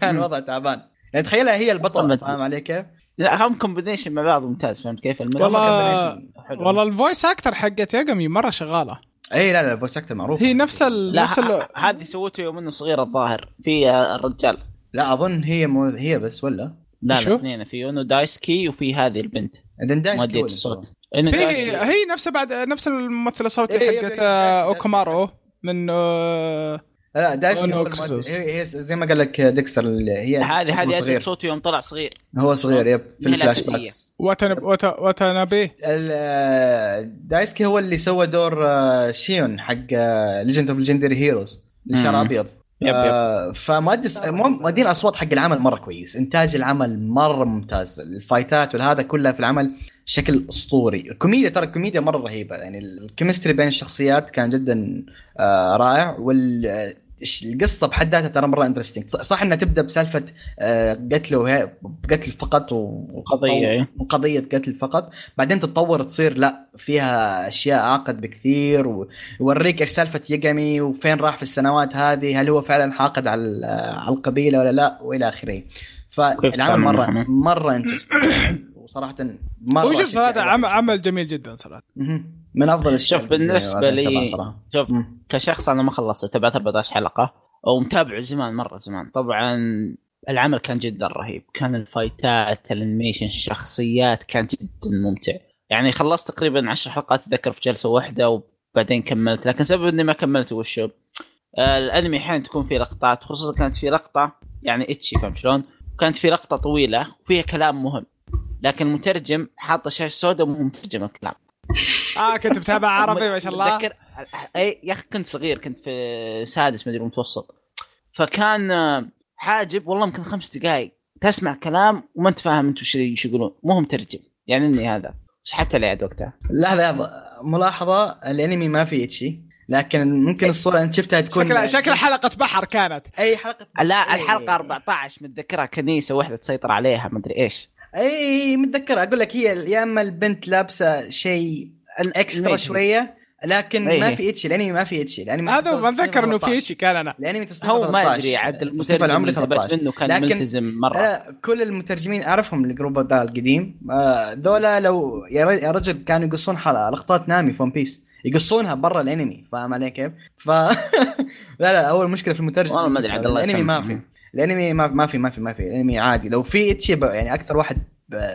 كان. وضع تعبان. يعني تخيلها هي البطل فاهم علي كيف؟ لا هم كومبينيشن مع بعض ممتاز فهمت كيف؟ والله-. والله الفويس أكتر حقت ياجامي مرة شغالة إي لا لا الفويس أكتر معروف هي نفس ال... لا نفس ال... هذه سوته يوم إنه صغير الظاهر في الرجال لا أظن هي مو هي بس ولا لا؟ لا اثنين في يونو دايسكي وفي هذه البنت إذا دايس مؤدية الصوت في دايسكي. هي نفس بعد نفس الممثله الصوتيه حقت اوكامارو من آه، لا دايس أنا هو. هي, هي زي ما قال لك ديكستر اللي هي هذه هذه صغير. صوته يوم طلع صغير. هو صغير yep في ال flash. backs واتانابي ال- دايسكي هو اللي سوى دور آه، شيون حق legend of legendary heroes اللي شعره مم. أبيض. يب يب. آه، فمؤدي مو- مؤدين أصوات حق العمل مرة كويس. إنتاج العمل مرة ممتاز. الفايتات والهذا كلها في العمل شكل أسطوري. الكوميديا ترى الكوميديا مرة رهيبة. يعني ال chemistry بين الشخصيات كان جدا آه، رائع. وال إيش- القصة بحد ذاتها ترى مرة interesting صح إنها تبدأ بسالفة آه، قتل وهي قتل فقط إيه. وقضية قتل فقط. بعدين تتطور تصير لا فيها أشياء اعقد بكثير. ويوريك إيش سالفة يقمي وفين راح في السنوات هذه. هل هو فعلا حاقد على على القبيلة ولا لا وإلى آخره. فالعمل مرة؟ مرة interesting وصراحة مره هو شوف صراحة الواحد عمل. عمل جميل جدا صراحة. من أفضل الاشياء شوف بالنسبة لي شوف. كشخص أنا ما خلصت تبعت 14 حلقة ومتابعه زمان مرة زمان طبعا العمل كان جدا رهيب كان الفايتات ال animation الشخصيات كان جدا ممتع يعني خلصت تقريبا 10 حلقات أتذكر في جلسة واحدة وبعدين كملت لكن سبب إني ما كملت وشو الأنمي أحيانا تكون فيه لقطات خصوصا كانت في لقطة يعني إتشي فهمت شلون؟ كانت في لقطة طويلة وفيها كلام مهم لكن المترجم حاط شاشة سوداء ومو مترجم الكلام. آه كنت متابع عربي ما شاء الله. اتذكر اي يا أخي كنت صغير كنت في سادس مدري متوسط. فكان آه، حاجب والله يمكن خمس دقائق تسمع كلام وما أنت فاهم أنتم إيش يقولون. مو هو مترجم يعني إني هذا. سحبت عليه عاد وقتها. لحظه لحظه ملاحظة الأنمي ما فيه اتشي لكن ممكن الصورة أنت شفتها تكون شكلها شكلها حلقة بحر كانت. أي حلقة لا إيه. الحلقة 14 متذكرها كنيسة واحدة تسيطر عليها ما أدري إيش. اي متذكر أقول لك هي يا أما البنت لابسة شيء اكسترا ماشي. شوية لكن إيه ما إيه. في اتشي الانمي ما في اتشي الانمي هذا ما أتذكر إنه في 13. شيء كان أنا الانمي تصنيف هو ما 13. ادري عاد المترجم العمري اللي انتبهت 13 منه كان لكن ملتزم مرة لا كل المترجمين أعرفهم الجروب ذا القديم آه، ذولا لو يا رجل كانوا يقصون حلقة لقطات نامي في ون بيس يقصونها برا الأنمي فاهم علي كيف؟ ف لا لا أول مشكلة في المترجم والله ما أدري عاد الله الأنمي ما. في الانمي ما ما في ما في ما في الانمي عادي. لو في اتشي ب- يعني أكثر واحد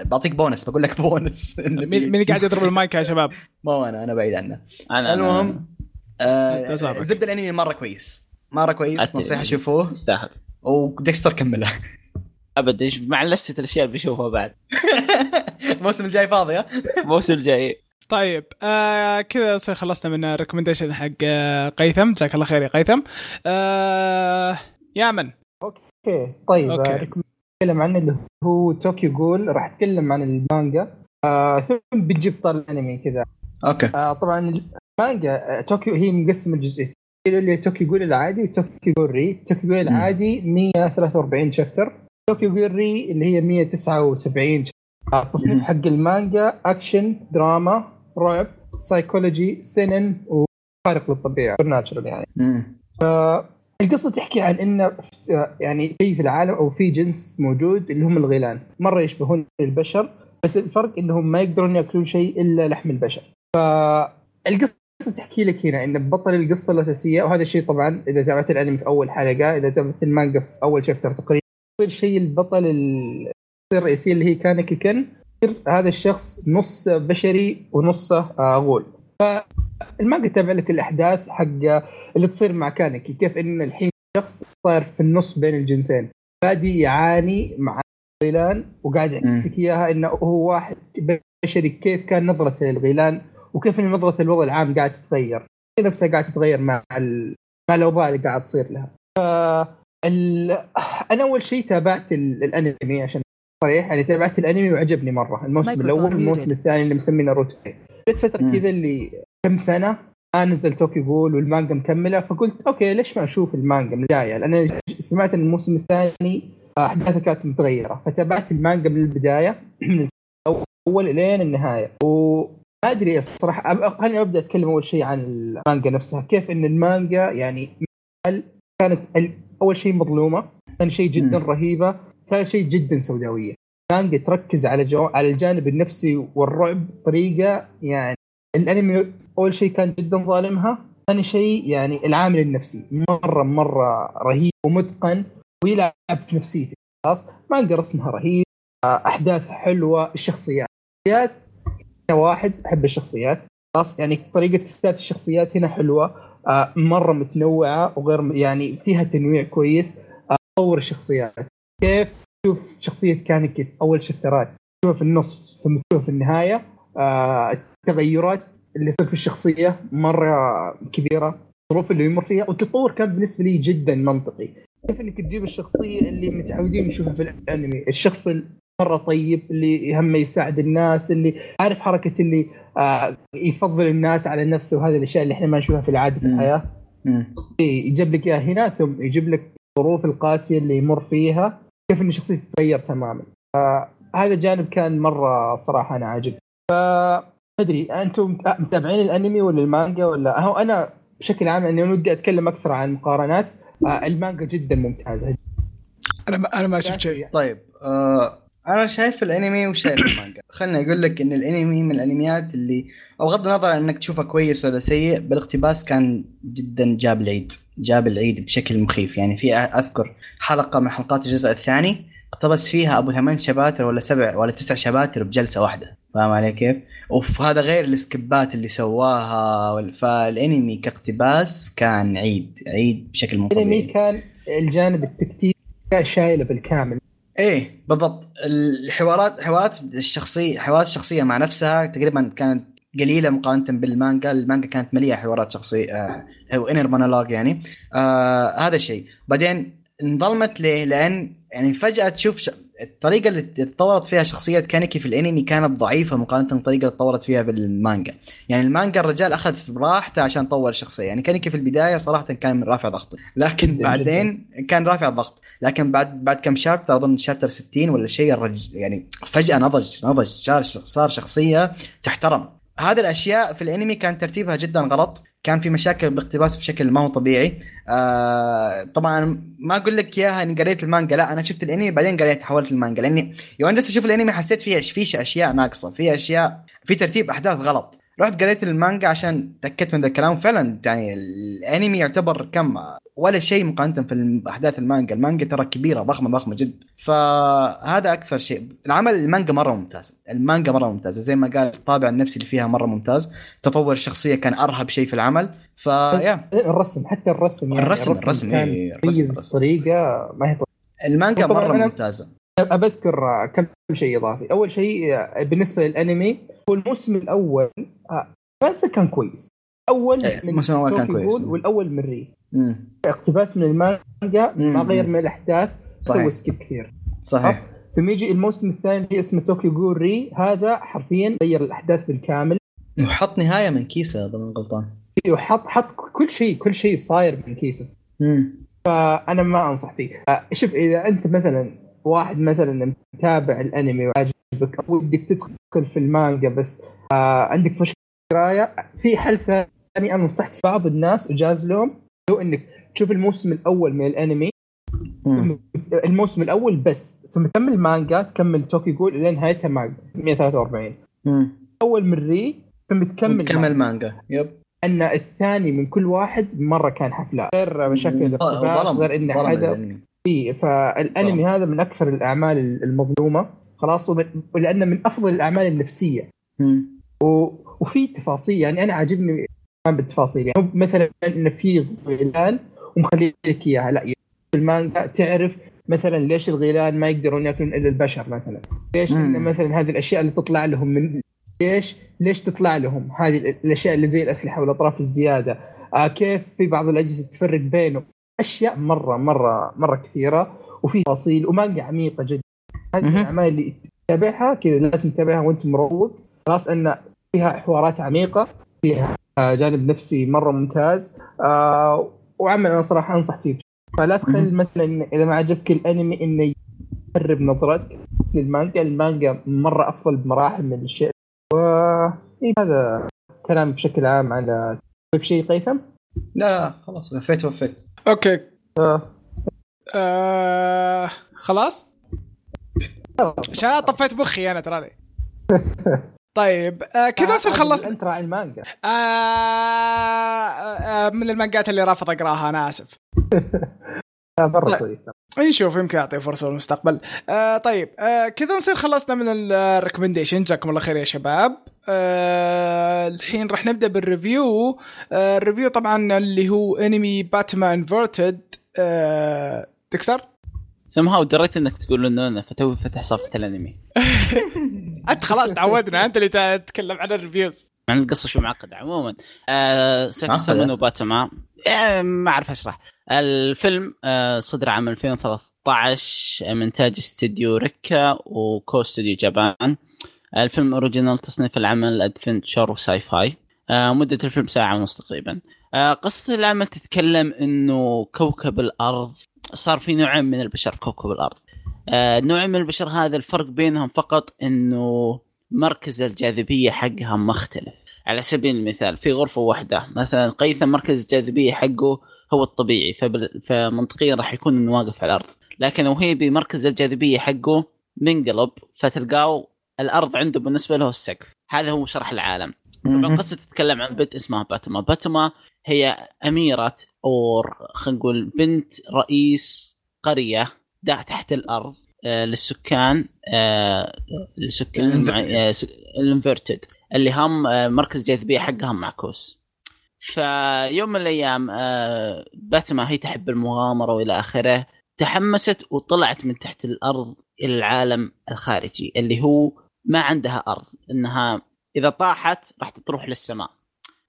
بعطيك بونس بقول لك بونس. مين مين. قاعد يضرب المايك يا شباب؟ ما هو أنا أنا بعيد عنه. أنا المهم آه. زبده الانمي مرة كويس. مرة كويس. نصيحة شوفوه. يستاهل. وديكستر كمله. ابدا إيش- مع لستة الأشياء اللي بشوفها بعد. الموسم الجاي فاضي ها؟ الموسم الجاي طيب آه كذا يصير خلصنا من ال recommendation حق آه قيثم. جزاك الله خير يا قيثم. آه يامن okay. طيب okay. آه، نتكلم عنه اللي هو طوكيو جول راح أتكلم عن المانجا. آه ثم بنجي ابطال الأنمي كذا. okay. آه طبعا المانجا آه طوكيو هي مقسمة لجزئين اللي هي طوكيو جول العادي وطوكيو جول ري. طوكيو جول العادي 143 chapter. طوكيو جول ري اللي هي 179 chapter. آه، التصنيف مم. حق المانجا أكشن دراما رعب سايكولوجي سنن وخارق للطبيعة natural يعني. مم. القصة تحكي عن انه يعني في في العالم أو في جنس موجود اللي هم الغيلان مرة يشبهون البشر بس الفرق إنهم ما يقدرون يأكلون شيء إلا لحم البشر. فالقصة تحكي لك هنا إن بطل القصة الاساسيه وهذا الشيء طبعا إذا تابعت الأنمي في أول حلقة إذا تابعت المانجا في أول chapter تقريبا يصير شيء البطل ال- الرئيسيه اللي هي كانكي كن هذا الشخص نص بشري ونصه آه، غول. فالمانجا تابع لك الأحداث حق اللي تصير مع كانكي كيف إن الحين شخص صاير في النص بين الجنسين. بادي يعاني مع الغيلان وقاعد يحكي لك إياها إنه هو واحد بشري كيف كان نظرته للغيلان وكيف إن نظرة الوضع العام قاعد تتغير. هي نفسها قاعد تتغير مع ال... مع الأوضاع اللي قاعد تصير لها. ف ال... أنا أول شيء تابعت ال... الأنمي عشان صريح يعني تابعت الأنمي وعجبني مرة الموسم الأول والموسم. الثاني اللي مسميه ناروتو. جت فترة. كذا إلي كم سنة ما نزل توكيو جول والمانجا مكملة فقلت أوكي ليش ما أشوف المانجا من البداية لأن سمعت إن الموسم الثاني احداثها كانت متغيرة فتابعت المانجا من البداية من الأول لين النهاية وما أدري الصراحة خليني أبدأ أتكلم أول شيء عن المانجا نفسها كيف إن المانجا يعني كانت أول شيء مظلومة ثاني شيء جدا. رهيبة ثالث شيء جدا سوداوية المانجا تركز على جو... على الجانب النفسي والرعب بطريقه يعني الأنمي أول شيء كان جدا ظالمها ثاني شيء يعني العامل النفسي. مرة مرة رهيب ومتقن ويلعب في نفسيتك خلاص؟ مانجا رسمها رهيب احداثها حلوة الشخصيات أنا واحد أحب الشخصيات. خلاص؟ يعني طريقة كتابه الشخصيات هنا حلوة مرة متنوعة وغير يعني فيها تنويع كويس تطور الشخصيات. كيف؟ تشوف شخصية كانكي في أول شابترات تشوفها في النص ثم تشوفها في النهاية. آه، التغيرات اللي تصير في الشخصية مرة كبيرة. الظروف اللي يمر فيها. والتطور كان بالنسبة لي جدا منطقي. كيف إنك تجيب الشخصية اللي متعودين نشوفها في الأنمي؟ الشخص مرة طيب اللي همه يساعد الناس اللي عارف حركة اللي آه يفضل الناس على نفسه وهذه الأشياء اللي إحنا ما نشوفها في العادة في. الحياة. مم. يجيب لك إياها هنا ثم يجيب لك الظروف القاسية اللي يمر فيها. كيف ان شخصيته تتغير تماما. فهذا جانب كان مرة صراحة أنا عاجبني ف أدري أنتم مت- متابعين الأنمي ولا المانجا ولا؟ هو أنا بشكل عام اني ودي أتكلم أكثر عن المقارنات آه، المانجا جدا ممتازة. أنا ما أنا ما شفت شيء. طيب آه أنا شايف الأنمي وشايف المانجا. خلنا أقول لك إن الأنمي من الأنميات اللي أو بغض النظر عن إنك تشوفه كويس ولا سيء بالاقتباس كان جدا جاب العيد. جاب العيد بشكل مخيف. يعني في أذكر حلقة من حلقات الجزء الثاني اقتبس فيها أبو ثمان شباتر ولا سبع ولا تسع شباتر بجلسة واحدة. فاهم علي كيف؟ وهذا غير ال skip ات اللي سواها فالأنمي كاقتباس كان بعيد. بعيد بشكل مو الأنمي كان الجانب التكتيكي شايله بالكامل. إيه بالضبط. الحوارات حوارات الشخصيه حوارات الشخصية مع نفسها تقريبا كانت قليلة مقارنة بالمانجا. المانجا كانت مليئة حوارات شخصية هو inner monologue يعني. آه هذا الشيء. بعدين انظلمت ليه؟ لأن يعني فجأة تشوف ش... الطريقة اللي تطورت فيها شخصية كانيكي في الأنمي كانت ضعيفة مقارنة بالطريقة اللي تطورت فيها بالمانجا. يعني المانجا الرجال أخذ براحته عشان طور الشخصية. يعني كانيكي في البداية صراحة كان من رافع ضغطه. لكن جداً. بعدين كان رافع الضغط لكن بعد بعد كم شابتر أظن شابتر 60 ولا شيء الرج يعني فجأة نضج نضج صار صار شخصية تحترم. هذه الأشياء في الأنمي كان ترتيبها جدا غلط. كان في مشاكل باقتباس بشكل ما هو طبيعي. آه طبعا ما أقول لك إياها إني قريت المانجا لا أنا شفت الأنمي بعدين قريت حولت المانجا لأني يوم جلست أشوف الأنمي حسيت فيها في أشياء ناقصة في أشياء في ترتيب أحداث غلط. رحت قريت المانجا عشان تأكدت من ذا الكلام. فعلا يعني الأنمي يعتبر كم ولا شيء مقارنة في أحداث المانجا. المانجا ترى كبيرة ضخمة ضخمة جدا فهذا أكثر شيء. العمل المانجا مرة ممتاز. المانجا مرة ممتازه زي ما قال الطابع النفسي اللي فيها مرة ممتاز. تطور الشخصية كان أرهب شيء في العمل. فيا الرسم حتى الرسم يعني الرسم الرسم كان إيه، مميز الرسم. الرسم بطريقة ما هي. المانجا مرة ممتازة. بذكر كم شيء إضافي. أول شيء بالنسبة للأنمي هو الموسم الأول آه، بس كان كويس. أول إيه، من الموسم الأول كان كويس. والأول من ري. اقتباس من المانجا ما. غير من الأحداث. سوى skip كثير. صحيح. ثم يجي الموسم الثاني اللي اسمه توكيو جول ري هذا حرفيا غير الأحداث بالكامل. وحط نهاية من كيسة إذا ماني غلطان. وحط حط كل شيء كل شيء صاير من كيسة. مم. فأنا ما أنصح فيه. آه، شوف إذا أنت مثلا واحد مثلا متابع الأنمي وعاجبك أو ودك تدخل في المانجا بس آه عندك مشكلة قرايه في حل ثاني أنا نصحت بعض الناس وجاز لهم هو إنك تشوف الموسم الأول من الأنمي. مم. الموسم الأول بس ثم تكمل مانجا تكمل توكي جول إلى نهايتها مانجا 143 مم. أول من ري ثم تكمل كمل مانجا. يب. أن الثاني من كل واحد مرة كان حفلات غير مشاكل الاقتباس غير ان ظلم حدا. فيه فالأنمي هذا من أكثر الأعمال المظلومة. خلاص ولأنه من أفضل الأعمال النفسية. مم. وفي تفاصيل يعني أنا عاجبني بالتفاصيل. يعني مثلا انه في غيلان ومخلي لك إياها. لا يعني في المانجا تعرف مثلا ليش الغيلان ما يقدرون يأكلون إلا البشر مثلا. ليش. إن مثلا هذه الأشياء اللي تطلع لهم من ليش ليش تطلع لهم؟ هذه الأشياء اللي زي الأسلحة والأطراف الزيادة. آه كيف في بعض الأجهزة تفرق بينهم؟ أشياء مره مره مرة كثيرة وفي تفاصيل ومانجا عميقة جدا. هذه. الأعمال اللي تتابعها كذا لازم تتابعها وأنت مروق. خلاص أن فيها حوارات عميقة فيها جانب نفسي مرة ممتاز. آه وعمل أنا صراحة أنصح فيه. فلا تخلي مهم. مثلا إذا ما عجبك الأنمي إنه يقرب نظرتك للمانجا. المانجا مرة أفضل بمراحل من الشيء. و إيه هذا كلام بشكل عام على شيء قيثم؟ لا لا خلاص وفيت وفيت. أوكي. آه. آه خلاص. عشان طفيت مخي أنا تراني طيب آه كذا نصير آه، خلصنا؟ أنت راعي المانجا. آه آه من المانجات اللي رافض أقراها أنا آسف. آه، مرة طيب. كويس. نشوف يمكن اعطيه فرصة بالمستقبل آه طيب آه كذا نصير خلصنا من ال recommendation جزاكم الله خير يا شباب. آه الحين راح نبدأ بال review. آه ال review طبعا اللي هو انمي باتما inverted آه ديكستر؟ سم هاو دريت إنك تقول إنه أنا فتوي فتح صفحة الأنمي. أنت خلاص تعودنا. أنت اللي تتكلم عن ال reviews. مع القصة شو معقدة عموما. آه ديكستر معقدة. منو باتما. آه ما أعرف اشرح الفيلم آه صدر عام 2013 من انتاج استديو ريكا وكو استوديو جابان. الفيلم original تصنيف العمل adventure و sci-fi آه مدة الفيلم ساعة ونص تقريبا. آه قصة العمل تتكلم إنه كوكب الأرض صار في نوعين من البشر في كوكب الأرض. آه نوعين من البشر هذا الفرق بينهم فقط إنه مركز الجاذبية حقها مختلف. على سبيل المثال في غرفة واحدة مثلا قيثم مركز الجاذبية حقه هو الطبيعي. فمنطقيا راح يكون إنه واقف على الأرض. لكن وهيبي مركز الجاذبية حقه منقلب فتلقاه الأرض عنده بالنسبة له السقف. هذا هو شرح العالم. طبعا مهم. القصة تتكلم عن بنت اسمها باتما. باتما هي أميرة أو خلينا نقول بنت رئيس قرية دا تحت الأرض آه، للسكان آه، للسكان ال inverted. آه، اللي هم مركز الجاذبية حقهم معكوس فيوم من الأيام آه، باتما هي تحب المغامرة وإلى آخره تحمست وطلعت من تحت الأرض إلى العالم الخارجي اللي هو ما عندها أرض إنها إذا طاحت راح تروح للسماء.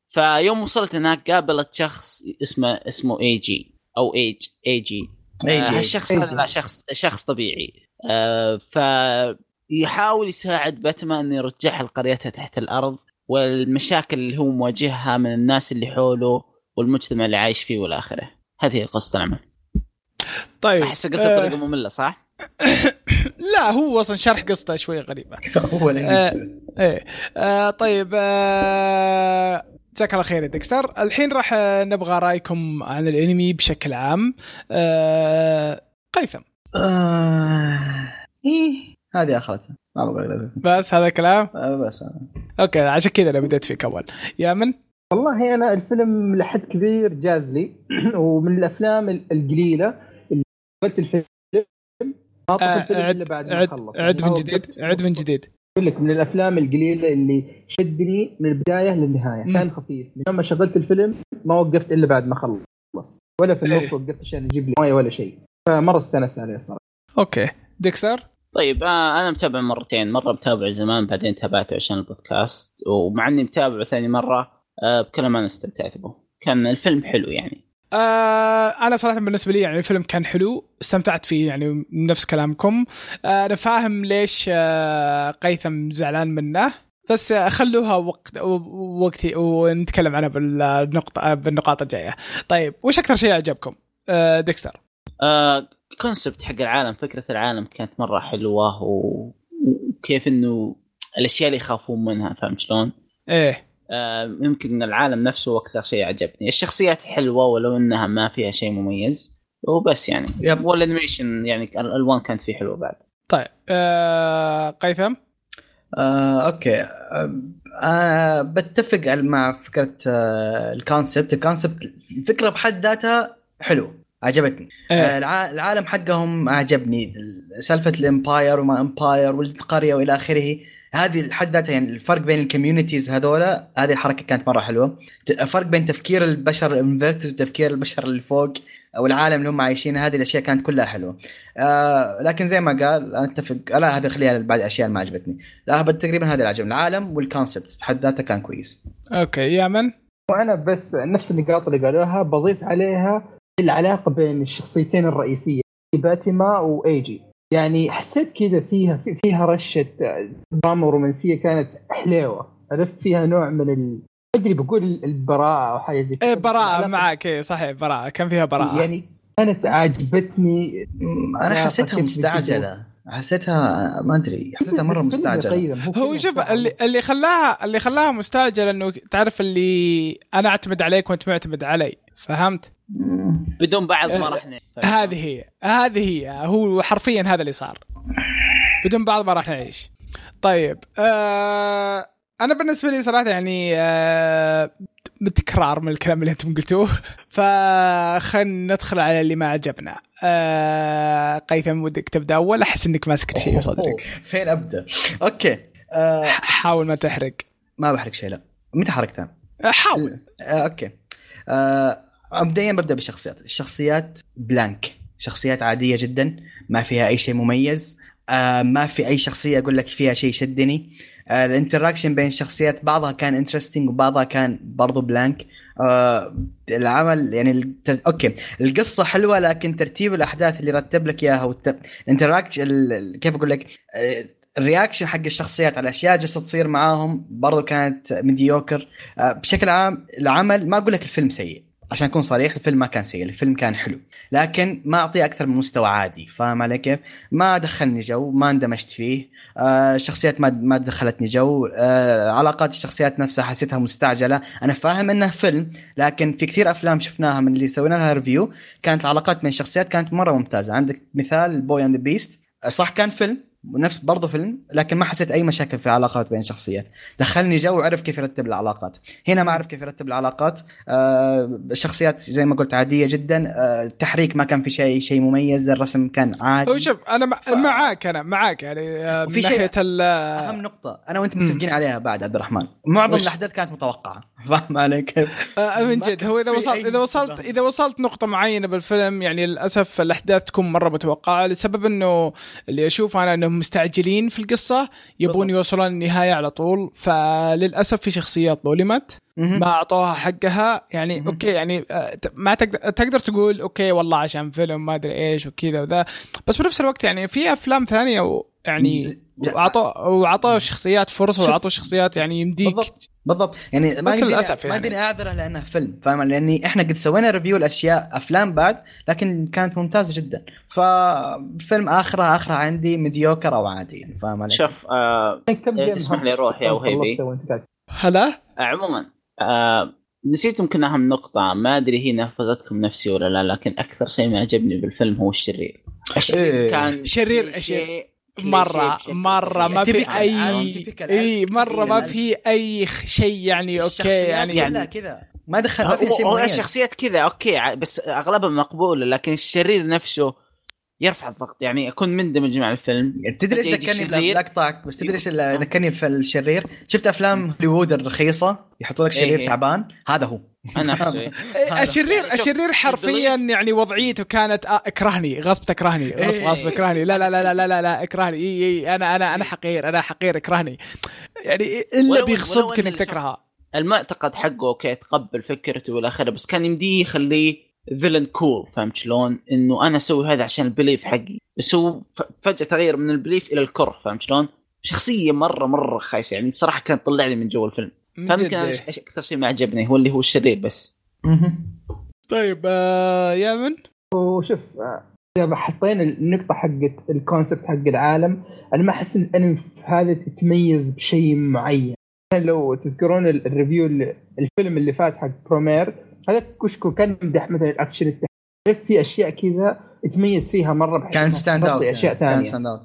فيوم وصلت هناك قابلت شخص اسمه اسمه اي جي أو ايج اي جي. هالشخص هذا شخص شخص طبيعي. آه، فيحاول يساعد باتمان إنه يرجعها لقريتها تحت الأرض والمشاكل اللي هو مواجهها من الناس اللي حوله والمجتمع اللي عايش فيه والى اخره هذه هي قصة العمل. طيب احس آه بطريقه مملة صح؟ لا هو أصلا شرح قصته شوي غريبة. هو الانجليزي. إيه. آه طيب آه جزاك الله خير يا ديكستر. الحين راح آه، نبغى رأيكم عن الأنمي بشكل عام. آه قيثم. آه، إيه هذه اخرتها ما. بس هذا الكلام؟ آه، بس. آه. أوكي عشان كذا أنا بديت فيك أول. يا من والله أنا الفيلم لحد كبير جاز لي. ومن الأفلام القليلة قبلت الفيلم آه، الفيلم عد إلا بعد ما عد خلص. عد يعني من جديد عد من جديد. أقول لك من الأفلام القليلة اللي شدني من البداية للنهاية. كان خفيف. من يوم ما شغلت الفيلم ما وقفت إلا بعد ما خلص. ولا في النص إيه. وقفت عشان أجيب لي مويه ولا شيء. فمره استانست عليه صراحة. أوكي. ديكستر؟ طيب آه أنا متابع مرتين. مرة متابع زمان بعدين تابعته عشان البودكاست. ومع إني متابعه ثاني مرة آه بكل ما أنا استمتعت به. كان الفيلم حلو يعني. آه أنا صراحة بالنسبة لي يعني الفيلم كان حلو استمتعت فيه يعني نفس كلامكم. آه أنا فاهم ليش آه قيثم زعلان منه بس خلوها وقت وقتي ونتكلم عنها بالنقطة بالنقاط الجاية. طيب وش أكثر شيء عجبكم آه ديكستر. آه concept حق العالم فكرة العالم كانت مرة حلوة وكيف إنه الأشياء اللي يخافون منها فهمت شلون؟ إيه. يمكن إن العالم نفسه هو أكثر شيء عجبني. الشخصيات حلوة ولو إنها ما فيها شيء مميز وبس يعني. yep. وال animation يعني الألوان كانت فيه حلوة بعد. طيب آه قيثم؟ آه، أوكي. آه، أنا بتفق مع فكرة آه، ال concept ال concept الفكرة بحد ذاتها حلو عجبتني. إيه. آه، الع- العالم حقهم عجبني. سالفة ال empire وما empire والقرية وإلى آخره. هذه الحد ذاتها يعني الفرق بين ال communities هذولا هذه الحركة كانت مرة حلوة. الفرق بين تفكير البشر ال inverted وتفكير البشر اللي فوق أو العالم اللي هم عايشينه هذه الأشياء كانت كلها حلوة. آه لكن زي ما قال أنا أتفق لا هذا خليها بعد الأشياء اللي ما عجبتني. لا تقريبا هذا اللي عجبني العالم وال concept في حد ذاته كان كويس. okay يامن؟ وأنا بس نفس النقاط اللي قالوها بضيف عليها العلاقة بين الشخصيتين الرئيسية باتما وإيجي. يعني حسيت كذا فيها في- فيها رشة دراما ورومانسيه كانت حليوه عرفت؟ فيها نوع من ال ما أدري بقول البراءة أو حاجة زي كذا. إيه العلاقة- معك. إيه صحيح براءة. كان فيها براءة. يعني كانت عجبتني أنا حسيتها مستعجلة. حسيتها ما أدري. حسيتها مرة مستعجلة. هو شوف اللي. اللي خلاها اللي خلاها مستعجل إنه تعرف اللي أنا أعتمد عليك وأنت معتمد علي. فهمت؟ بدون بعض ما آه، راح نعيش. هذه هي هذه هي. هو حرفيا هذا اللي صار. بدون بعض ما راح نعيش. طيب آه أنا بالنسبة لي صراحة يعني آه بتكرار من الكلام اللي أنتم قلتوه. فخلنا ندخل على اللي ما عجبنا. آه هيثم ودك تبدأ؟ اول أحس إنك ماسك شيء صدرك؟ فين أبدأ؟ okay. آه حاول ما تحرق. ما بحرق شيء لا. متى حرقتها؟ آه، حاول. آه okay. آه مبدئيا ببدأ بالشخصيات الشخصيات blank شخصيات عادية جدا. ما فيها أي شيء مميز. آه ما في أي شخصية أقول لك فيها شيء شدني آه ال interaction بين الشخصيات بعضها كان interesting وبعضها كان برضو blank آه العمل يعني. okay. القصة حلوة لكن ترتيب الأحداث اللي رتب لك إياها والت... ال interaction ال... ال- كيف أقول لك؟ آه، ال reaction حق الشخصيات على أشياء جالسه تصير معاهم برضو كانت mediocre آه، بشكل عام العمل ما أقول لك الفيلم سيء. عشان اكون صريح الفيلم ما كان سيء الفيلم كان حلو. لكن ما أعطيه أكثر من مستوى عادي فاهم علي كيف؟ ما دخلني جو ما اندمجت فيه. آه الشخصيات ما ما دخلتني جو. آه علاقات الشخصيات نفسها حسيتها مستعجلة. أنا فاهم إنه فيلم لكن في كثير أفلام شفناها من اللي سوينا لها review كانت العلاقات بين الشخصيات كانت مرة ممتازة. عندك مثال Boy and the Beast صح كان فيلم؟ ونفس برضه فيلم لكن ما حسيت أي مشاكل في العلاقات بين الشخصيات دخلني جو وعرف كيف يرتب العلاقات. هنا ما أعرف كيف يرتب العلاقات. آه الشخصيات زي ما قلت عادية جدا. آه التحريك ما كان في شيء شيء مميز. الرسم كان عادي. هو شوف أنا مع... معاك أنا معاك يعني آه، من وفي شيء- ناحية ال أهم نقطة أنا وأنت مم. متفقين عليها بعد عبد الرحمن، معظم وش؟ الأحداث كانت متوقعة، فاهم علي كيف؟ آه من ما جد. هو إذا في وصلت إذا وصلت. إذا وصلت نقطة معينة بالفيلم يعني للأسف الأحداث تكون مرة متوقعة لسبب إنه اللي أشوف أنا انهم مستعجلين في القصة يبون. يوصلون النهايه على طول فللأسف في شخصيات ظلمت ما أعطوها حقها يعني. okay يعني آه، ما تقدر تقدر تقول okay والله عشان فيلم ما أدري إيش وكذا وذا بس بنفس الوقت يعني في أفلام ثانية يعني واعطوا واعطوا الشخصيات فرصة. واعطوا الشخصيات يعني يمديك بالضبط بالضبط يعني ما بس يمديني- للأسف ما يعني. يمديني اعذره لأنه فيلم فاهم لأني إحنا قد سوينا review الأشياء أفلام بعد لكن كانت ممتازة جدا ففيلم اخره اخره عندي mediocre أو عادي يعني فاهم علي؟ شوف آه كم إيه، هم لي أروح يا خلصته وهيبي؟ هلا عموما آه نسيت يمكن أهم نقطة ما أدري هي نفذتكم نفسي ولا لا لكن أكثر شيء ما عجبني بالفيلم هو الشرير. الشرير إيه. كان شرير-. كليشيه مرة مرة ما. في اي عارف، typical. إي مرة ما في أي شيء يعني okay يعني كلها كذا. ما دخل ما فيها شيء هو- الشخصيات كذا okay بس أغلبها مقبولة لكن الشرير نفسه يرفع الضغط. يعني أكون مندمج مع الفيلم. تدري إيش ذكرني اقطعك بس تدري إيش اللي ذكرني الشرير شفت أفلام هوليوود الرخيصة؟ يحطوا لك شرير إيه. تعبان؟ هذا هو. أنا نفسه إيه. الشرير الشرير حرفيا يعني وضعيته كانت آه اكرهني غصب تكرهني غصب إيه. غصب اكرهني لا لا لا لا لا لا, لا اكرهني إي إي أنا أنا أنا حقير أنا حقير اكرهني يعني إلا بيغصبك إنك تكرهها المعتقد حقه okay تقبل فكرته والى اخره بس كان يمديه يخليه villain cool فهمت شلون؟ إنه أنا أسوي هذا عشان ال belief حقي. بس هو فجأة تغير من ال belief إلى الكره فهمت شلون؟ شخصية مرة مرة خايسة يعني صراحة كانت تطلع لي من جو الفيلم. فيمكن أكثر شيء ما عجبني هو اللي هو الشرير بس. طيب آه يامن وشوف آه، إذا حطينا النقطة حقت ال concept حق العالم أنا ما أحس إن الانمي في هذا تتميز بشيء معين. يعني لو تذكرون ال- ال review الفيلم اللي فات حق برومير هذا كشكو كان يمدح مثلا الأكشن عرفت في أشياء كذا تميز فيها مرة بحيث كان stand out تغطي أشياء كان ثانية. stand out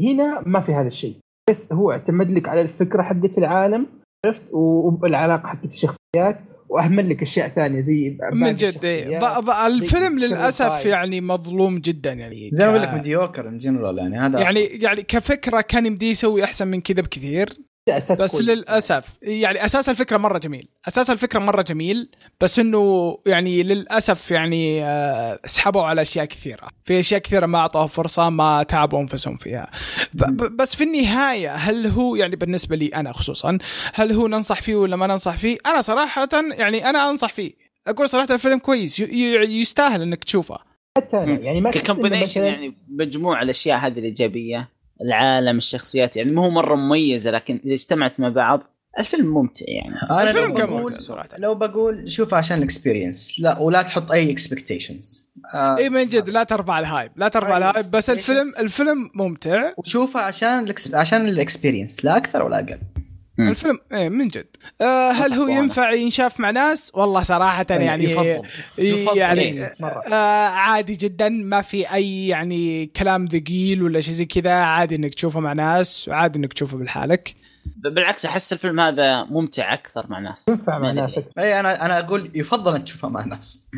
هنا ما في هذا الشيء بس هو اعتمد لك على الفكرة حقت العالم عرفت؟ والعلاقة حقت الشخصيات وأهمل لك أشياء ثانية زي من جد. إيه. الفيلم للأسف يعني مظلوم جدا يعني. زي ما أقول لك مديوكر ان جنرال يعني هذا يعني يعني كفكرة كان يمديه يسوي أحسن من كذا بكثير. أساس بس كويس. للأسف يعني أساس الفكرة مرة جميل. أساس الفكرة مرة جميل بس إنه يعني للأسف يعني آه، سحبوا على أشياء كثيرة. في أشياء كثيرة ما أعطوها فرصة ما تعبوا أنفسهم فيها. بس في النهاية هل هو يعني بالنسبة لي أنا خصوصا هل هو ننصح فيه ولا ما ننصح فيه؟ أنا صراحة يعني أنا أنصح فيه. أقول صراحة الفيلم كويس يستاهل إنك تشوفه. حتى يعني ما مثلاً- يعني مجموع الأشياء هذه الإيجابية. العالم الشخصيات يعني ما هو مرة مميزة لكن إذا اجتمعت مع بعض الفيلم ممتع يعني أنا الفيلم لو كان بقول. لو بقول شوف عشان ال experience لا ولا تحط أي expectations آه إي من جد لا ترفع ال hype لا ترفع ال hype بس. الفيلم الفيلم ممتع وشوفها عشان. عشان ال experience لا أكثر ولا أقل مم. الفيلم إيه من جد آه هل هو. ينفع ينشاف مع ناس والله صراحة يعني يفضل يفضل. يعني إيه، مرة. آه عادي جدا ما في أي يعني كلام ثقيل ولا شيء زي كذا عادي إنك تشوفه مع ناس وعادي إنك تشوفه بالحالك بالعكس أحس الفيلم هذا ممتع أكثر مع ناس ينفع مع ما ناس. اي أنا أنا أقول يفضل ان تشوفها مع ناس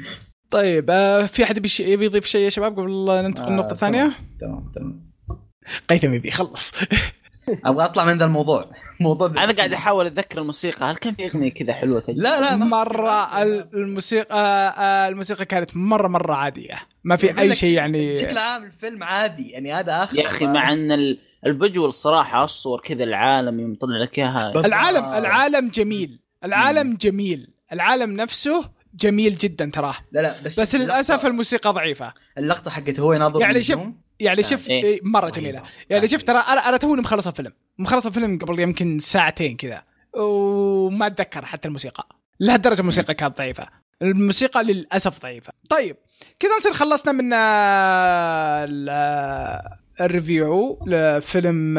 طيب آه في أحد يبي يضيف شيء يا شباب قبل لا ننتقل للنقطه آه، الثانية تمام تمام قيثم يبي خلص أبغى أطلع من ذا الموضوع. موضوع أنا قاعد أحاول أتذكر الموسيقى. هل كان في أغنية كذا حلوة تجي؟ لا لا مرة الموسيقى آه الموسيقى كانت مرة مرة عادية. ما في أي شيء يعني بشكل عام الفيلم عادي. يعني هذا آخر يا أخي مع إن ال- الفيجوال الصراحه الصور كذا العالم يوم يطلع لك إياها. العالم آه. العالم جميل. العالم جميل. العالم نفسه جميل جدا تراه. لا لا بس بس للأسف الموسيقى ضعيفة. اللقطة حقت هو يناظر يعني النجوم يعني. شوف إيه. إيه مرة رهيبة. جميلة. يعني شوف ترى أنا أنا توني مخلص الفيلم مخلص الفيلم قبل يمكن ساعتين كذا. وما أتذكر حتى الموسيقى. لهالدرجه الموسيقى كانت ضعيفة. الموسيقى للأسف ضعيفة. طيب كذا نصير خلصنا من آه، ال- آه، الريفيو لفيلم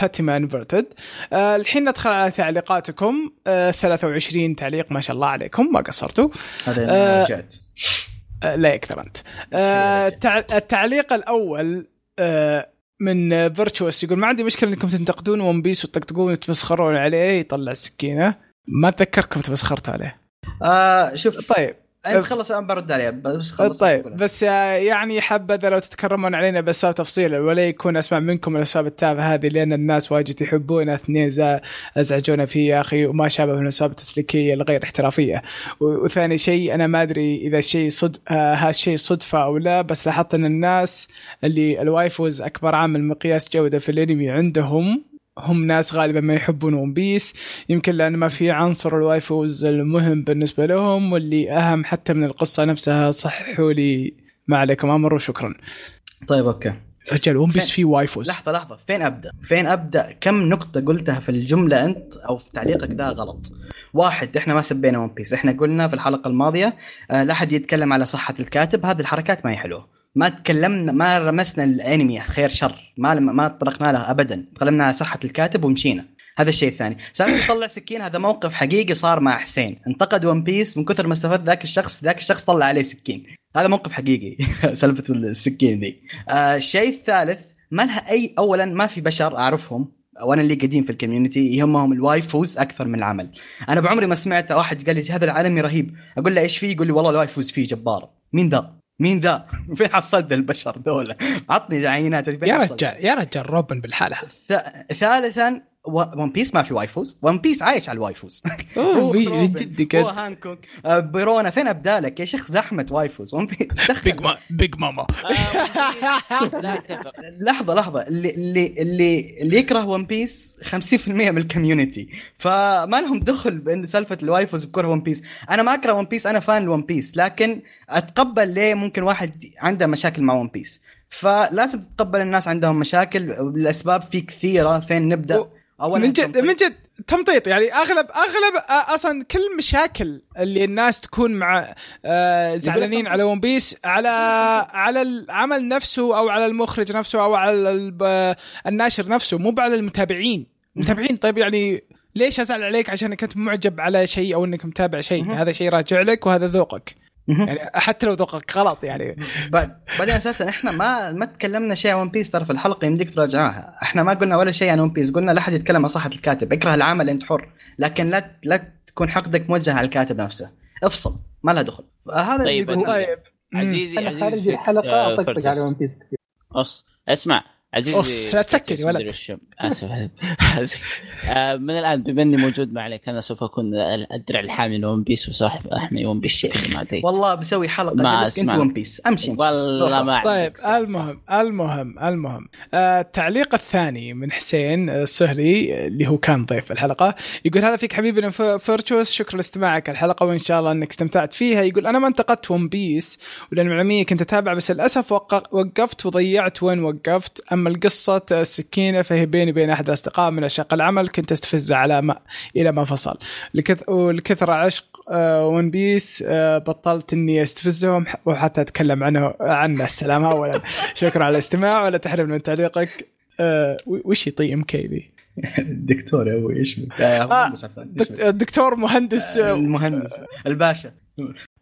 باتمان انفرتد الحين ندخل على تعليقاتكم. آه، 23 تعليق ما شاء الله عليكم ما قصرتوا. هذا آه. جات آه، لا يكثر أنت. آه، التع- التعليق الأول آه، من فيرتشوس يقول ما عندي مشكلة إنكم تنتقدون One Piece وتطقطقون وتمسخرون عليه يطلع السكينة. ما أتذكركم تمسخرتوا عليه. آه شوف. طيب. أنت خلص أنا برد عليها بس خلص طيب بس آه، يعني حبذا لو تتكرمون علينا باسباب تفصيلا ولا يكون اسمع منكم الأسباب التافهة هذه لأن الناس واجد يحبون اثنين أزعجونا فيه يا أخي وما شابه من الأسباب التسليكية الغير احترافية. وثاني شيء أنا ما أدري إذا الشيء صد آه هالشيء صدفة أو لا بس لاحظت أن الناس اللي ال waifus أكبر عامل مقياس جودة في الأنمي عندهم هم ناس غالبا ما يحبون One Piece يمكن لأن ما في عنصر ال waifus المهم بالنسبة لهم واللي أهم حتى من القصة نفسها صححوا لي ما عليكم أمر وشكرا طيب okay رجال One Piece فيه waifus لحظة لحظة فين أبدأ؟ فين أبدأ؟ كم نقطة قلتها في الجملة أنت أو في تعليقك ده غلط؟ واحد إحنا ما سبينا One Piece، إحنا قلنا في الحلقة الماضية آه لا أحد يتكلم على صحة الكاتب، هذه الحركات ما هي حلوة. ما تكلمنا ما رمسنا الانمي خير شر، ما ما طرقنا لها ابدا، تكلمنا على صحة الكاتب ومشينا. هذا الشيء الثاني، سالفة طلع سكين هذا موقف حقيقي صار مع حسين، انتقد One Piece من كثر ما استفاد ذاك الشخص، ذاك الشخص طلع عليه سكين. هذا موقف حقيقي سالفة السكين دي. آه الشيء الثالث ما لها أي اولا ما في بشر أعرفهم وأنا اللي قديم في ال community يهمهم ال waifus أكثر من العمل. أنا بعمري ما سمعت واحد قال لي هذا الأنمي رهيب. أقول له إيش فيه؟ يقول لي والله ال waifus فيه جبار. مين ذا؟ مين ذا؟ فين حصلت البشر دول عطني عينات. يا؟ رجال يا رجال روبن بالحالة ث- ثالثا One Piece ما في waifus. One Piece عايش على ال waifus. من جد بوا هانكوك. آه، بيرونا فين ابدالك يا شيخ؟ زحمة waifus. One Piece. Big Ma Big Mama لا اتفق لحظة لحظة. اللي اللي اللي اللي يكره One Piece 50% من ال community فما لهم دخل بان سالفة ال waifus بكره One Piece أنا ما أكره One Piece أنا fan ل One Piece لكن أتقبل ليه ممكن واحد عنده مشاكل مع One Piece فلازم تتقبل الناس عندهم مشاكل. الأسباب في كثيرة. فين نبدأ؟ و- من جد من جد تمطيط يعني اغلب أغلب آه، أصلا كل المشاكل اللي الناس تكون مع آه، زعلانين على One Piece على على العمل نفسه أو على المخرج نفسه أو على ال- الناشر نفسه مو على المتابعين. المتابعين طيب يعني ليش أزعل عليك عشانك أنت معجب على شيء أو إنك متابع شيء. هذا شيء راجع لك وهذا ذوقك. يعني حتى لو ذوقك غلط يعني. بعد- بعدين أساسا إحنا ما ما تكلمنا شيء عن One Piece ترى في الحلقة يمديك تراجعها. إحنا ما قلنا ولا شيء عن One Piece قلنا لا أحد يتكلم عن صحه الكاتب. اكره العمل أنت حر. لكن لا لا يكون حقدك موجه على الكاتب نفسه. افصل ما لها دخل. هذا طيب، اللي. طيب. مم. عزيزي أنا عزيزي خارج الحلقة آه، أطقطق. على One Piece كثير. أص اسمع. عزيزي أص، لا تسكر يا ولد. مدري وش- آسف آسف آه، من الآن بما إني موجود ما عليك أنا سوف أكون الدرع الحامي ل One Piece وصاحب أحمي One Piece ما اتيت والله بسوي حلقة ما أنت. One Piece أمشي أمشي. والله ما طيب. المهم المهم المهم آه، التعليق الثاني من حسين السهلي اللي هو كان ضيف الحلقة يقول هلا فيك حبيبنا Virtuous شكرا لاستماعك الحلقة وإن شاء الله إنك استمتعت فيها يقول أنا ما انتقدت One Piece ولان كنت أتابع بس للأسف وق- وقفت وضيعت وين وقفت أما القصة السكينه فهي بيني وبين أحد الاصدقاء من عشاق العمل كنت استفزه على ما إلى ما فصل. لكث- ولكثر عشق آه، One Piece آه، بطلت إني أستفزهم وحتى أتكلم عنه عنه. السلام اولا. شكرا على الاستماع ولا تحرم من تعليقك. آه، وش يطيم كيدي الدكتور يا أبوي إيش؟ آه،؟ الدكتور مهندس آه، آه، المهندس الباشا.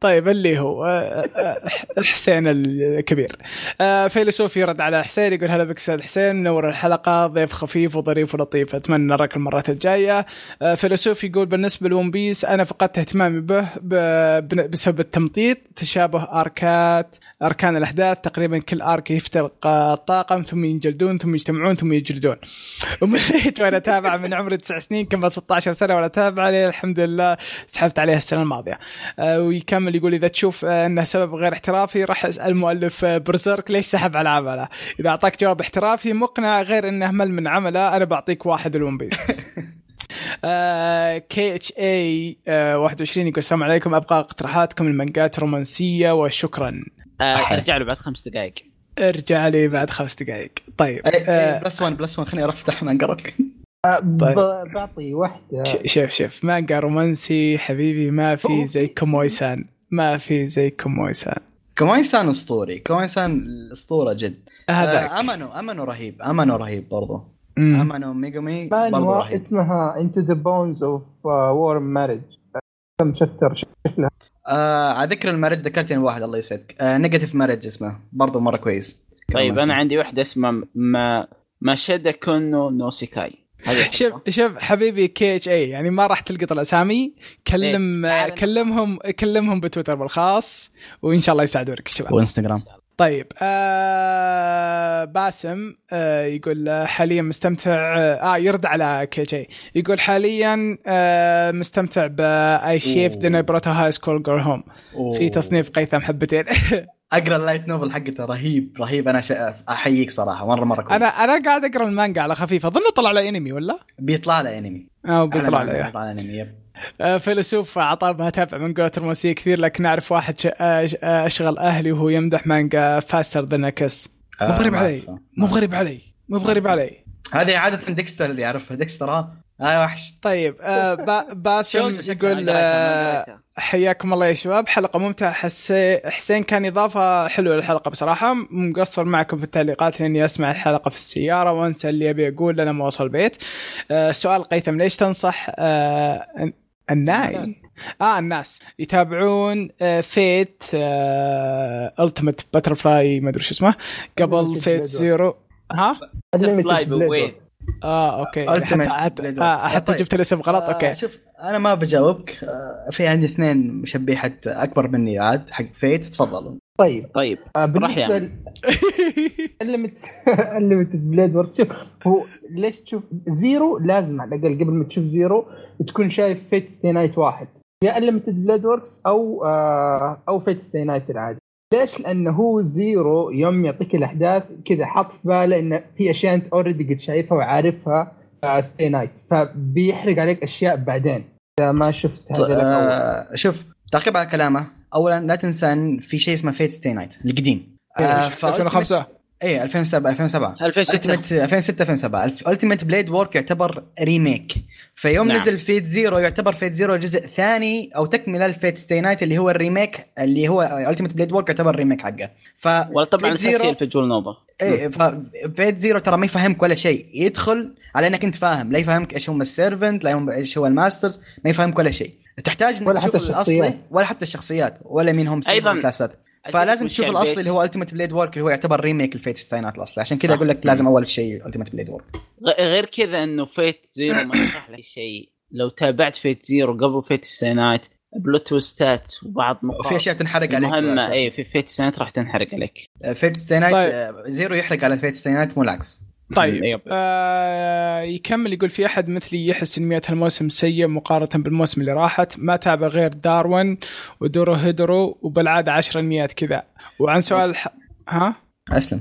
طيب اللي هو آه، آه، حسين الكبير. آه، فيلسوف يرد على حسين يقول هلا بك أستاذ حسين نور الحلقة ضيف خفيف وظريف ولطيف أتمنى نراك المرات الجاية. آه، فيلسوف يقول بالنسبة لون بيس أنا فقدت اهتمامي به بسبب التمطيط تشابه أركات أركان الأحداث تقريبا كل arc يفترق آه، الطاقم ثم ينجلدون ثم يجتمعون ثم يجلدون. ومليت وأنا أتابع من عمري تسع سنين كمل 16 سنة وأنا أتابع عليه الحمد لله سحبت عليها السنة الماضية. آه، ويكمل يقول إذا تشوف آه، أنه سبب غير احترافي راح أسأل مؤلف آه، Berserk ليش سحب على عمله؟ إذا أعطاك جواب احترافي مقنع غير إنه مل من عمله أنا بعطيك واحد ال One Piece. KHA 21 يقول السلام عليكم أبغى اقتراحاتكم المانجات الرومانسية وشكرا. آه،. ارجع له بعد خمس دقائق. ارجع لي بعد خمس دقائق. طيب. إيه، آه، إيه، بلس 1 بلس 1 خليني أفتح ما اقرك طيب. بعطي واحدة. شوف شوف. مانجا رومانسي حبيبي ما في زي كومويسان. ما في زي كومويسان. كوينسان أسطوري. كوينسان أسطورة جد. هذاك. آه، أمانو أمانو رهيب. أمانو رهيب برضو. مم. أمانو ميجومي برضو مانوا رهيب. اسمها انتو ذا بونز اوف وورم مارج كم chapter شكلها؟ آه على ذكر ال marriage ذكرتني واحد الله يسعدك. آه Negative Marriage اسمه. برضو مرة كويس. طيب. أنا عندي واحدة اسمها ما Machida-kun no Sekai. شوف. شوف حبيبي KHA يعني ما راح تلقط الأسامي. كلم إيه، كلمهم كلمهم بتويتر بالخاص وإن شاء الله يساعدونك الشباب وإنستغرام. طيب آه باسم آه يقول آه، حاليا مستمتع آه يرد على KHA يقول حاليا آه مستمتع ب I Shaved Then I Brought a High School Girl Home في تصنيف قيثم حبتين. أقرأ ال light novel حقته. رهيب رهيب. أنا. أحييك صراحة. مرة مرة كويس. أنا أنا قاعد أقرأ المانجا على خفيف أظن طلع له أنمي ولا؟ بيطلع له أنمي. آه بيطلع له بيطلع له أنمي yep. آه، فيلسوف عطاه ما تابع مانجا رومانسية كثير لكن أعرف واحد. آه، آه، أشغل أهلي وهو يمدح مانجا Faster Than a Kiss مو بغريب علي. مو بغريب علي. مو بغريب علي. هذه عادة ديكستر اللي يعرفها ديكستر ها آه وحش. طيب آه با... باسم يقول آه، حياكم الله يا شباب. حلقة ممتعة. حسي... حسين كان إضافة حلوة للحلقة بصراحة. مقصر معكم في التعليقات لأني أسمع الحلقة في السيارة وأنسى اللي أبي أقول لما أوصل البيت. آه سؤال قيثم ليش تنصح آه الن- الناس؟ آه الناس يتابعون آه Fate آه Ultimate Butterfly ما أدري شو اسمه قبل Fate Zero. ها؟ Away. Works. آه okay. Ultimate حتى حتى, آه. حتى طيب. جبت الاسم غلط آه okay شوف أنا ما بجاوبك. آه في عندي اثنين شبيحة أكبر مني عاد حق Fate. تفضلوا. طيب. طيب آه، بالنسبة يعني. Unlimited Blade شوف هو ليش تشوف Zero؟ لازم على الأقل قبل ما تشوف Zero تكون شايف Fate Stay Night واحد. يا Unlimited Blade Works أو آه أو Fate Stay Night العادي. ليش؟ لأنه هو Zero يوم يعطيك الأحداث كذا حاط في باله انه في أشياء أنت already قد شايفها وعارفها stay night فبيحرق عليك أشياء بعدين. إذا ما شفت هذا الأول. آه شوف تعقيب على كلامه. اولا لا تنسى إن في شيء اسمه Fate stay night القديم. آه، ف- 2005 إيه 2007 2007 2006 Unlimited 2006 2007 Unlimited Blade Works يعتبر remake فيوم نعم. نزل Fate Zero يعتبر Fate Zero جزء ثاني أو تكملة ل Fate stay night اللي هو ال remake اللي هو Unlimited Blade Works يعتبر remake حقه. ف ولا طبعا أساسا visual novel إيه ف Fate Zero ترى ما يفهمك ولا شيء. يدخل على إنك أنت فاهم. لا يفهمك إيش هم ال servant لا يفهم إيش هو ال masters ما يفهمك ولا شيء. تحتاج ولا حتى الشخصيات. ولا حتى الشخصيات ولا مين هم أيضاً. فلازم تشوف الاصلي اللي هو Unlimited Blade Works اللي هو يعتبر remake ال Fate stay night الأصلي. عشان كذا. أقول لك لازم أول شيء Unlimited Blade Works غير كذا إنه Fate Zero ما يشرح لك شيء. لو تابعت Fate Zero قبل Fate stay plot twist ات وبعض في أشياء تنحرق عليك مهمة. اي في Fate stay راح تنحرق عليك. Fate night طيب. آه، Zero يحرق على Fate night مو العكس. طيب yep. آه يكمل يقول في أحد مثلي يحس انميات هالموسم سيء مقارنة بالموسم اللي راحت. ما تابع غير داروين ودورو هيدرو وبالعادة 10 انميات كذا. وعن سؤال الح... ها؟ أسلم.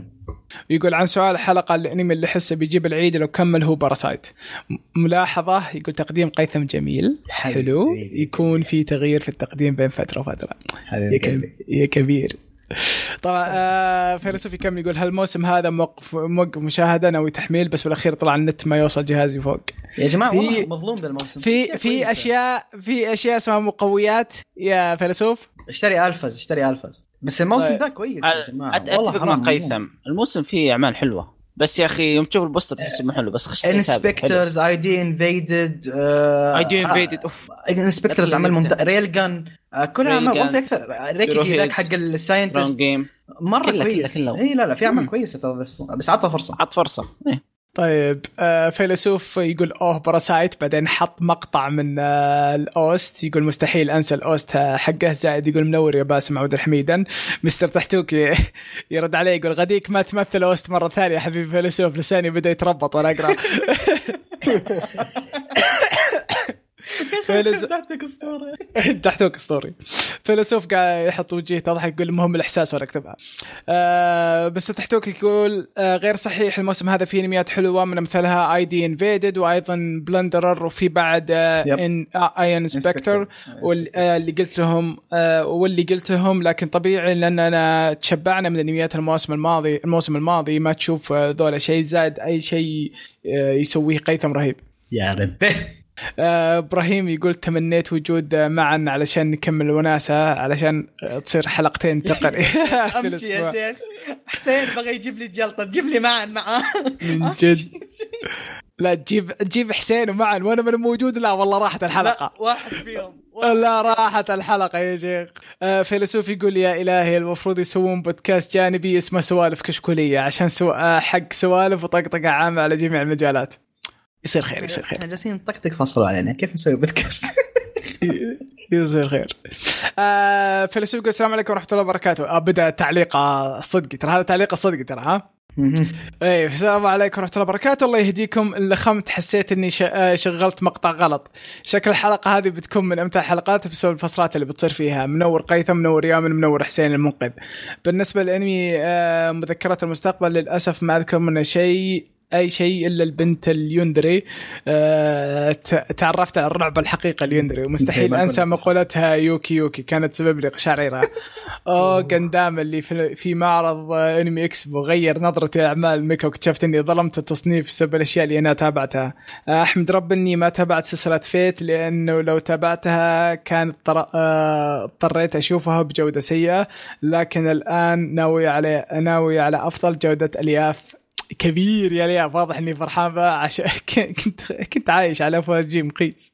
يقول عن سؤال الحلقة الانمي اللي حسه بيجيب العيد لو كمل هو Parasyte م- ملاحظة يقول تقديم قيثم جميل. حلو. يكون في تغيير في التقديم بين فترة وفترة. يا, حبيبي كب... يا كبير. طبعا آه فيلسوف يكمل يقول هالموسم هذا موقف موقف مشاهدة ناوي تحميل؟ بس بالأخير طلع النت ما يوصل جهازي فوق. يا جماعة في- والله مظلوم ذا الموسم في أشياء في. اشياء في أشياء اسمها مقويات يا فيلسوف. اشتري ألفاز اشتري ألفاز. بس الموسم طيب. ذا كويس يا جماعة. أت- اتفق مع قيثم. الموسم فيه أعمال حلوة. بس يا أخي يوم تشوف البوستر تحس إنه حلو بس خش انسبكترز اي دي انفيدد اي دي انفيدد أوف. انسبكترز عمل ممتاز ريل جان كلها ما في أكثر ريكيتي ذاك حق الساينتست مرة كله- كويس. اي لا لا في أعمال. كويسة بس بس عطها فرصة. عط فرصة. إيه. طيب آه فيلسوف يقول أوه باراسايت. بعدين حط مقطع من آه الأوست. يقول مستحيل أنسى الأوست حقه. زائد يقول منور يا باسم عبد الحميدا مستر تحتوك يرد عليه يقول غديك ما تمثل أوست مرة ثانية حبيبي فيلسوف لساني بدأ يتربط وأنا أقرأ. تحتك اسطورة. تحتوك اسطوري. فيلسوف قاعد يحط وجهه تضحك يقول المهم الإحساس وأنا أكتبها. آه بس تحتوك يقول آه غير صحيح الموسم هذا فيه أنميات حلوة من امثالها ID Invaded وأيضا Plunderer وفي بعد آه. ان اي In/Spectre واللي قلت لهم آه واللي قلت لهم لكن طبيعي لاننا تشبعنا من أنميات الموسم الماضي الموسم الماضي ما تشوف ذولا شيء زاد أي شيء يسويه قيثم رهيب. يا ربي. إبراهيم يقول تمنيت وجود آه، معا علشان نكمل الوناسة علشان آه، تصير حلقتين تقري في امشي يا. شيخ. حسين بغى يجيب لي الجلطه جيب لي معا معاه من جد. لا تجيب تجيب حسين ومعا وأنا من موجود. لا والله راحت الحلقة. لا واحد فيهم لا راحت الحلقة يا شيخ. آه، فيلسوف يقول يا إلهي المفروض يسوون بودكاست جانبي اسمه سوالف كشكولية عشان سو... آه، حق سوالف وطقطقة عامة على جميع المجالات. يصير خير يصير خير. إحنا جالسين نطقطق فصلوا علينا. كيف نسوي بودكاست يصير خير. آه فيلسوف يقول السلام عليكم ورحمة الله وبركاته. آه بدأ تعليق آه، صدقي. ترى هذا تعليق الصدقي ترى ها. إيه السلام عليكم ورحمة الله وبركاته. الله يهديكم لخمت حسيت إني ش- آه، شغلت مقطع غلط. شكل الحلقة هذه بتكون من أمتع الحلقات بسبب الفصلات اللي بتصير فيها. منور قيثم منور يامن منور حسين المنقذ. بالنسبة للانمي آه، مذكرات المستقبل للأسف ما أذكر منه شيء. أي شيء إلا البنت اليوندري. آه، تعرفت على الرعب الحقيقي ال yandere. زي ومستحيل أنسى. مقولتها يوكي يوكي كانت سبب لي قشعريره أوه قندام اللي في, في معرض Anime Expo غير نظرتي لاعمال mecha واكتشفت إني ظلمت التصنيف بسبب الأشياء اللي أنا تابعتها. آه، أحمد رب إني ما تابعت سلسلة Fate لأنه لو تابعتها كانت طر- آه، اضطريت أشوفها بجودة سيئة. لكن الآن ناوي على ناوي على أفضل جودة ألياف كبير يا الياف واضح إني فرحان بها عشان كنت كنت عايش على فوجي مقيس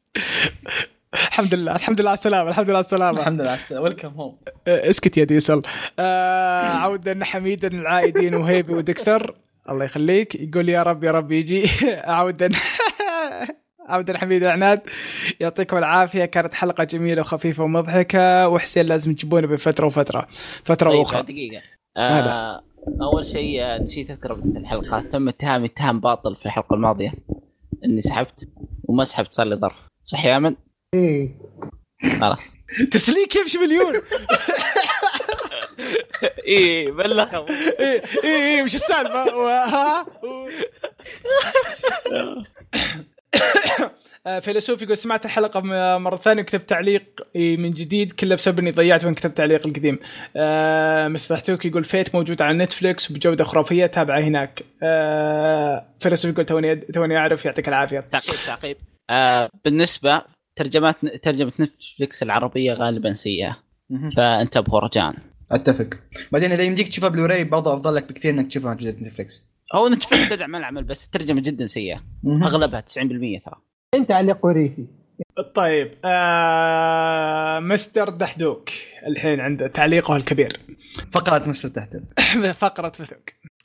الحمد لله الحمد لله على السلامة الحمد لله على السلامة. الحمد لله welcome home اسكت يا ديسل. آه عودا حميدا العائدين وهيبي وديكستر الله يخليك. يقول يا رب يا رب يجي. عودا عودا حميدا عناد يعطيكم العافية. كانت حلقة جميلة وخفيفة ومضحكة. وحسين لازم تجيبونه بفترة وفترة. فترة طيب أخرى. دقيقة. هلا. آه أول شيء آه، نسيت أذكر بدايه الحلقة تم اتهامي اتهام باطل في الحلقة الماضية. إني سحبت وما سحبت صار لي ظرف. صح يا امن؟ إيه. خلاص. تسليك يمشي مليون. إيه بلغ. إيه إيه إيه مش السالفة. ها؟ فيلسوف يقول سمعت الحلقة م- مرة ثانية وكتبت تعليق من جديد كله بسبب إني ضيعت وين كتبت تعليق القديم. آه، مستحتوك يقول Fate موجود على نتفلكس بجودة خرافية تابعة هناك. آه، فيلسوف يقول توني توني أعرف يعطيك العافية. تعقيب تعقيب. آه بالنسبة ترجمات ترجمة نتفلكس العربية غالبا سيئة. فانتبهوا رجاء. أتفق. بعدين إذا يمديك تشوفها بلوراي برضه أفضل لك بكثير إنك تشوفها على نتفلكس هو نتفلكس تدعم العمل بس الترجمه جدا سيئة. أغلبها 90% ترى. أنت تعليق وريثي طيب آه، مستر دحدوك الحين عنده تعليقه الكبير. فقرة مستر تحت فقرة مستر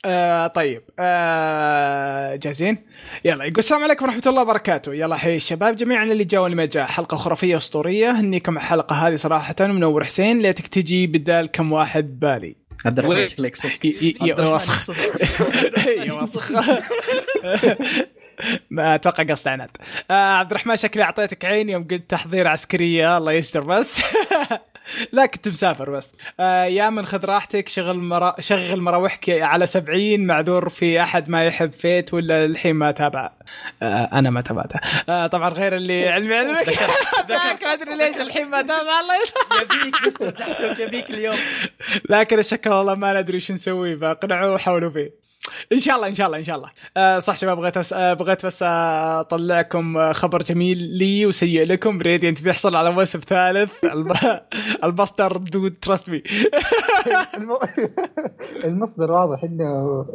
آه طيب آه جاهزين؟ يلا يقول السلام عليكم ورحمة الله وبركاته. يلا حي الشباب جميعا اللي جاء واللي ما جاء حلقة خرافية أسطورية. هنيكم الحلقة هذه صراحة منور حسين. ليتك تجي بدال كم واحد بالي. عبد الرحمن؟ شكلك صدق. يا وسخ. يا وسخ ما أتوقع قصد عناد. آه عبد الرحمن شكلي أعطيتك عين يوم قلت تحضير عسكرية الله يستر بس. لا كنت مسافر بس. آه يا من خذ راحتك شغل مرا... شغل مراوحك على 70 معذور في أحد ما يحب فيت ولا الحين ما تابع. آه أنا ما تابعته. آه طبعا غير اللي علمي علمك ما أدري ليش الحين ما تابع الله يستر. يبيك بس يبيك اليوم. لكن الشكل والله ما ندري شو نسوي فاقنعوا وحاولوا فيه. إن شاء الله إن شاء الله إن شاء الله. آه صح شباب بغيت أس... آه بغيت بس أطلعكم آه، خبر جميل لي وسيء لكم. Radiant بيحصل على موسم ثالث. الب... ال source dude trust me الم- المصدر واضح إنه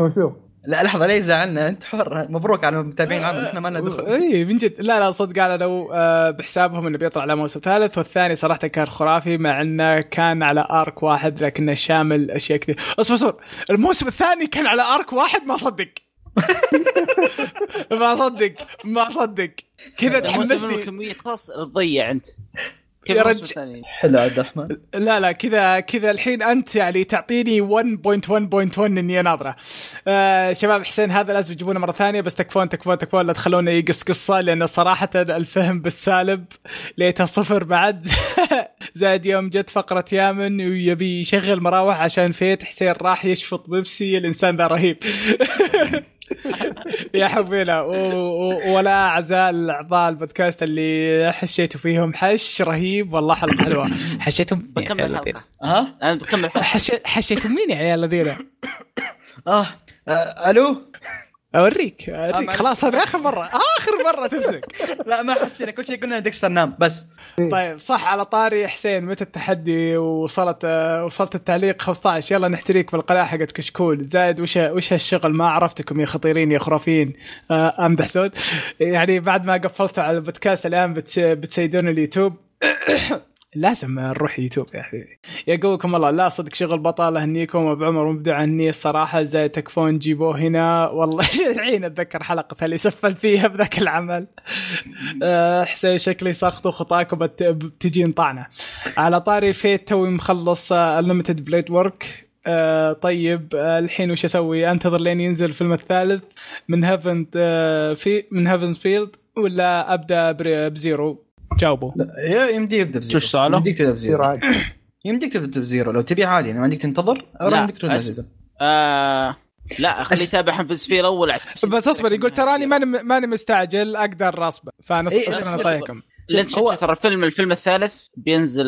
موثوق. لا لحظة ليه زعلنا انت حر. مبروك على المتابعين العام إحنا ما لنا دخل. اي من جد. لا لا صدق. قالوا آه بحسابهم إنه بيطلع على موسم ثالث. والثاني صراحة كان خرافي مع إنه كان على arc واحد لكنه شامل أشياء كثير. أصبر أصبر. الموسم الثاني كان على arc واحد؟ ما صدق. ما صدق. ما صدق. كذا الموسم تحمسني كمية خاص تضيع أنت. يا؟ حلو عبد الرحمن. لا لا كذا كذا الحين أنت يعني تعطيني 1.1.1 إني ناظره آه شباب حسين هذا لازم تجيبونه مرة ثانية بس تكفون تكفون تكفون لا تخلونه يقص قصة لأن صراحة الفهم بالسالب ليته صفر بعد. زائد يوم جت فقرة يامن ويبي يشغل مراوح عشان فيت حسين راح يشفط بيبسي الإنسان ذا رهيب. يا حبينا و- و- ولا أعزاء الأعضاء البودكاست اللي حشيتوا فيهم حش رهيب والله حلقة حلوة. حشيتهم مين يا بكمل؟ الحلقة. ها؟ أنا بكمل الحلقة. حشي- حشيتهم مين يا عيال الذين؟ آه آه، ألو؟ أوريك آه، اوريك معلش. خلاص هذه آخر مرة آخر مرة تمسك. لا ما حسينا كل شيء قلنا ديكستر نام بس. طيب صح على طاري حسين متى التحدي وصلت آه، وصلت التعليق 15 يلا نحتريك بالقناه حقت كشكول. زائد وش وش هالشغل؟ ما عرفتكم يا خطيرين يا خرافيين. آه، امدح سود يعني بعد ما قفلتوا على البودكاست الآن بتس بتسيدون اليوتيوب. لازم نروح يوتيوب يا أخي. يقولكم الله لا صدق شغل بطل اهنيكم ابو عمر مبدع هني الصراحة زي تكفون جيبوه هنا. والله الحين أتذكر حلقة اللي سفل فيها بذاك العمل. آه، حسين شكلي سقطوا خطاكم بت- بتجين طعنة. على طاري Fate توي مخلص Unlimited Blade Works طيب آه الحين وش أسوي؟ أنتظر لين ينزل الفيلم الثالث. من Heaven آه في من Heaven's Feel ولا أبدأ ب Zero؟ جاوبوا. يمديك تبدأ ب Zero. شو السؤال؟ يمديك تبدأ ب Zero. يمديك تبدأ ب Zero. لو تبي عادي يعني ما عندك تنتظر أو لا، عندك تروح أس-. آه لا خليه أس- يتابع Heaven's Feel الأول بس اصبر يقول تراني ماني ماني مستعجل أقدر أصبر. إيه، فنص أصبر. نصايحكم هو- ترى الفيلم الفيلم الثالث بينزل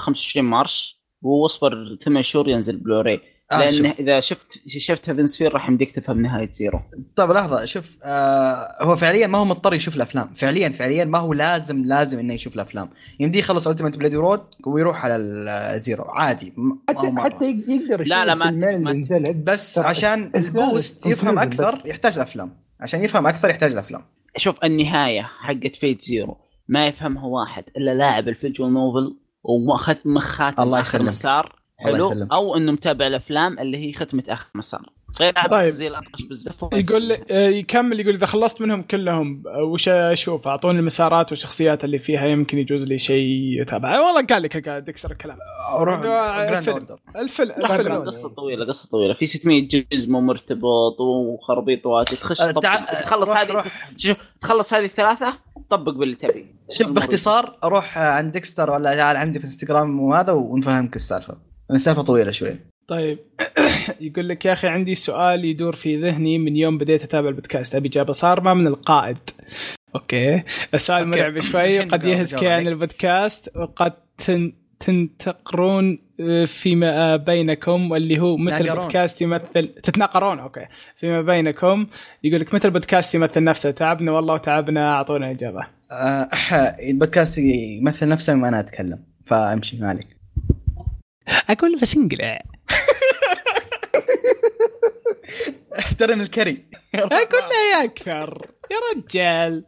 25 March وأصبر ثمان شهور ينزل بلوراي. آه، لأن شوف. إذا شفت شفت Heaven's Feel راح يمديك تفهم نهاية Zero طيب لحظة شوف آه هو فعليا ما هو مضطر يشوف الأفلام فعليا فعليا ما هو لازم لازم إنه يشوف الأفلام يمديه يخلص Unlimited Blade Works ويروح على ال Zero عادي م- ما هو حتى مرة. حتى يق- يقدر يشوف لا، ما- ما- بس عشان البوست يفهم أكثر بس. يحتاج الافلام عشان يفهم أكثر يحتاج الافلام شوف النهاية حقت Fate Zero ما يفهمها واحد إلا لاعب الفيجوال نوفل وختم خاتم الله يسلمك. مسار حلو. أو إنه متابع الأفلام اللي هي ختمة آخر مسار. غير طيب. زي الاطرش بالزفه يقول لي آه، يكمل يقول إذا خلصت منهم كلهم آه، وش أشوف؟ أعطوني المسارات والشخصيات اللي فيها يمكن يجوز لي شيء اتابعه والله قال لك قاعد يكسر الكلام. روح آه، الفيلم. الفيلم. فيلم قصة طويلة قصة طويلة. في 600 جزء مو مرتبط وخربيط واجد. تخش تخلص هذه. شوف تخلص هذه الثلاثة طبق باللي تبي. شوف باختصار روح عند ديكستر ولا تعال عندي في إنستغرام وهذا ونفهمك السالفة. السالفه طويلة شوي. طيب يقول لك يا أخي عندي سؤال يدور في ذهني من يوم بديت أتابع البودكاست. أبي إجابة. صارمه من القائد. okay. السؤال. مرعب شوي. قد يهزك عن عليك. البودكاست. وقد تن تنتقرون آه، فيما بينكم واللي هو مثل. البودكاست يمثل تتناقرون. okay. فيما بينكم. يقول لك مثل البودكاست يمثل نفسه؟ تعبنا والله وتعبنا أعطونا إجابة. آه، البودكاست يمثل نفسه وأنا أتكلم. فأمشي ما عليك. أقول بس انقلع احترم الكري. أقول له يا أكثر. يا رجال.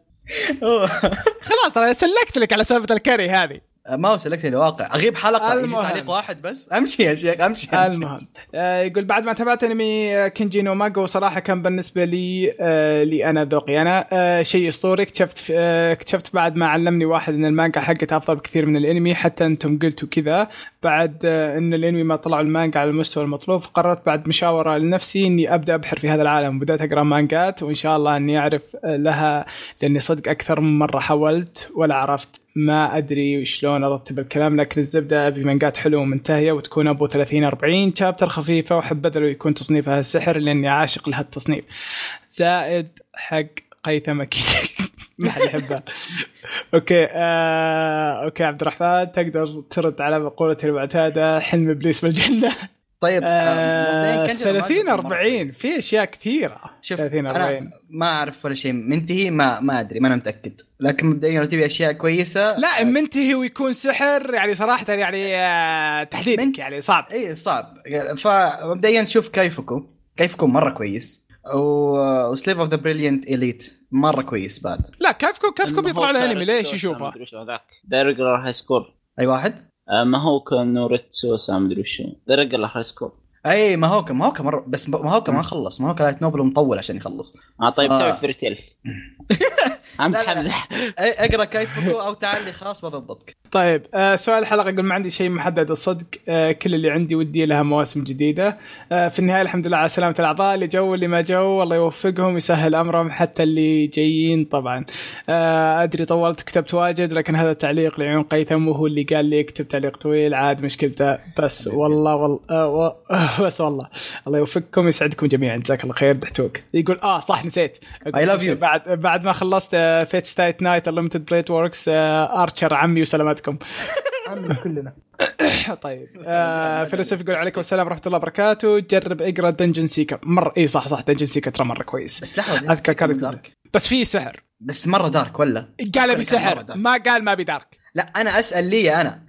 خلاص أنا سلكت لك على سالفة الكري هذه. ما وصلت الواقع أغيب حلقة يجي. تعليق واحد بس. أمشي يا شيخ أمشي, أمشي. المهم. آه، يقول بعد ما تابعت انمي Kenja no Mago وصراحة كان بالنسبة لي آه، لي أنا ذوقي. أنا آه، شيء أسطوري. اكتشفت آه، اكتشفت بعد ما علمني واحد إن المانجا حقته أفضل بكثير من الأنمي حتى أنتم قلتوا كذا. بعد آه، إن الأنمي ما طلعوا المانجا على المستوى المطلوب فقررت بعد مشاورة لنفسي إني أبدأ أبحر في هذا العالم. وبدات أقرأ مانجات وإن شاء الله إني أعرف آه، لها لأني صدق أكثر من مرة حاولت ولا عرفت. ما أدري شلون أرتب الكلام لكن الزبدة ابي مانجات حلوة ومنتهية وتكون أبو 30 40 chapter خفيفة وأحب لو يكون تصنيفها السحر لأني عاشق لهالتصنيف. زائد حق قيثم أكيد. ما حد يحبها. أوكي آه، أوكي عبد الرحمن تقدر ترد على مقولتي المعتادة حلم إبليس بالجنة. طيب آه مبدئياً كنجي 30 مرة 40 كويس. في أشياء كثيرة. شوف 30 أنا 40 ما أعرف ولا شيء. منتهي ما ما أدري ما أنا متأكد. لكن مبدئيا لو تبي أشياء كويسة لا منتهي ويكون سحر يعني صراحة يعني آه، تحديدك يعني صعب. اي صعب. فمبدئيا شوف كيفكم. كيفكم مرة كويس. و- وسليف اوف ذا بريليانت اليت مرة كويس بعد. لا كيفكو ما بيطلع الانمي كان ليش يشوفه؟ ريجولار هاي سكور أي واحد؟ آه، ما هو كان ريتسو سام مدري وشو ذا ريجولار هاي سكور أي ما هو ما هو مره بس ما هو ما خلص. ما هو لايت نوبل مطول عشان يخلص. آه طيب آه. تابع فيري تيل امزح أقرأ كيفكو أو تعال لي خلاص بضبطك طيب آه سؤال الحلقة يقول ما عندي شيء محدد الصدق آه كل اللي عندي ودي لها مواسم جديدة. آه في النهاية الحمد لله على سلامة الأعضاء اللي جو اللي ما جو الله يوفقهم ويسهل أمرهم حتى اللي جايين طبعا. آه أدري طولت كتبت واجد لكن هذا التعليق لعيون قيثم وهو اللي قال لي اكتب تعليق طويل عاد مشكلته. بس والله والله آه و... آه بس والله. الله يوفقكم ويسعدكم جميعا. جزاك الله خير دحتوك. يقول آه صح نسيت. I love you. بعد بعد ما خلصت Fate stay night Unlimited Blade Works Archer عمي وسلامتكم. عمي كلنا. طيب آه فيلسوف يقول عليكم السلام ورحمة الله وبركاته. جرب اقرأ Dungeon Seeker مره إي صح صح Dungeon Seeker ترى مرة كويس. بس لحظه أذكر كان dark بس في سحر. بس مرة dark ولا؟ قال أبي سحر. ما قال ما أبي dark لا أنا أسأل لي أنا.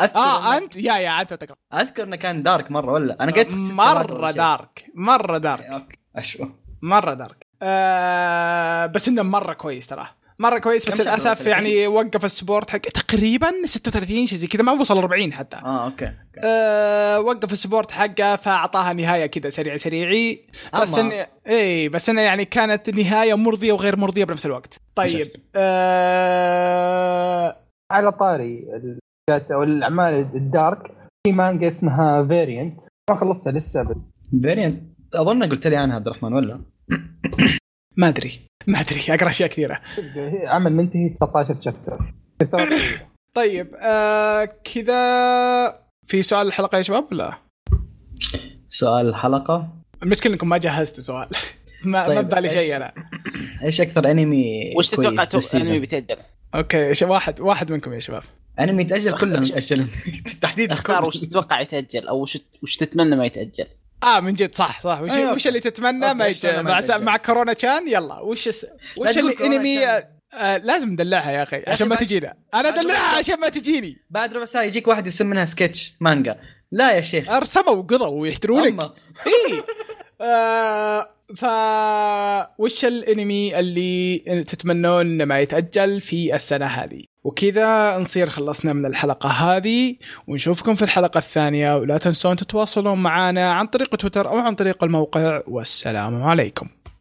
أذكر آه أنت؟ يا يا أنت تقرأ. أذكر إنه كان dark مرة ولا؟ أنا قلت مرة. dark مرة dark okay أشوف. مرة dark آه بس إنه مرة كويس ترى مرة كويس بس؟ للأسف 30? يعني وقف ال support حق تقريبا 36 شيء زي كذا ما وصل 40 حتى آه okay okay. أه وقف ال support حقه فأعطاها نهاية كذا سريع سريعي بس انه إي بس إنه يعني كانت نهاية مرضية وغير مرضية بنفس الوقت طيب. أه على طاري أو الأعمال ال dark في مانجا اسمها Variante ما خلصتها لسه ابد Variante أظن قلت لي عنها عبد الرحمن ولا ما أدري. ما أدري. أقرأ أشياء كثيرة. عمل منتهي 19 chapter. طيب أه كذا. في سؤال الحلقة يا شباب ولا؟ سؤال الحلقة؟ المشكلة إنكم ما جهزتوا سؤال. ما ما طيب، ببالي إيش- شيء أنا. إيش أكثر انمي وش تتوقع؟ انمي بيتأجل؟ okay واحد واحد منكم يا شباب. انمي تاجل كلهم. يتاجلون تحديد أختار. وش تتوقع يتأجل أو وش وش تتمنى ما يتأجل؟ آه من جد صح صح. وش, أيوة. وش اللي تتمنى؟ ما مع؟ مع كورونا كان يلا. وش الس... وش تقول اللي كورونا إنمي كان. آه لازم ندلعها يا أخي عشان ما بعد- تجينا. أنا أدلعها عشان ما تجيني. بعد ربع ساعة يجيك واحد يرسم منها سكتش مانجا. لا يا شيخ. أرسموا وقضوا ويحترونك. اي آه ف وش الانمي اللي تتمنون إنه ما يتأجل في السنة هذه؟ وكذا نصير خلصنا من الحلقة هذه ونشوفكم في الحلقة الثانية ولا تنسون تتواصلون معنا عن طريق تويتر أو عن طريق الموقع والسلام عليكم.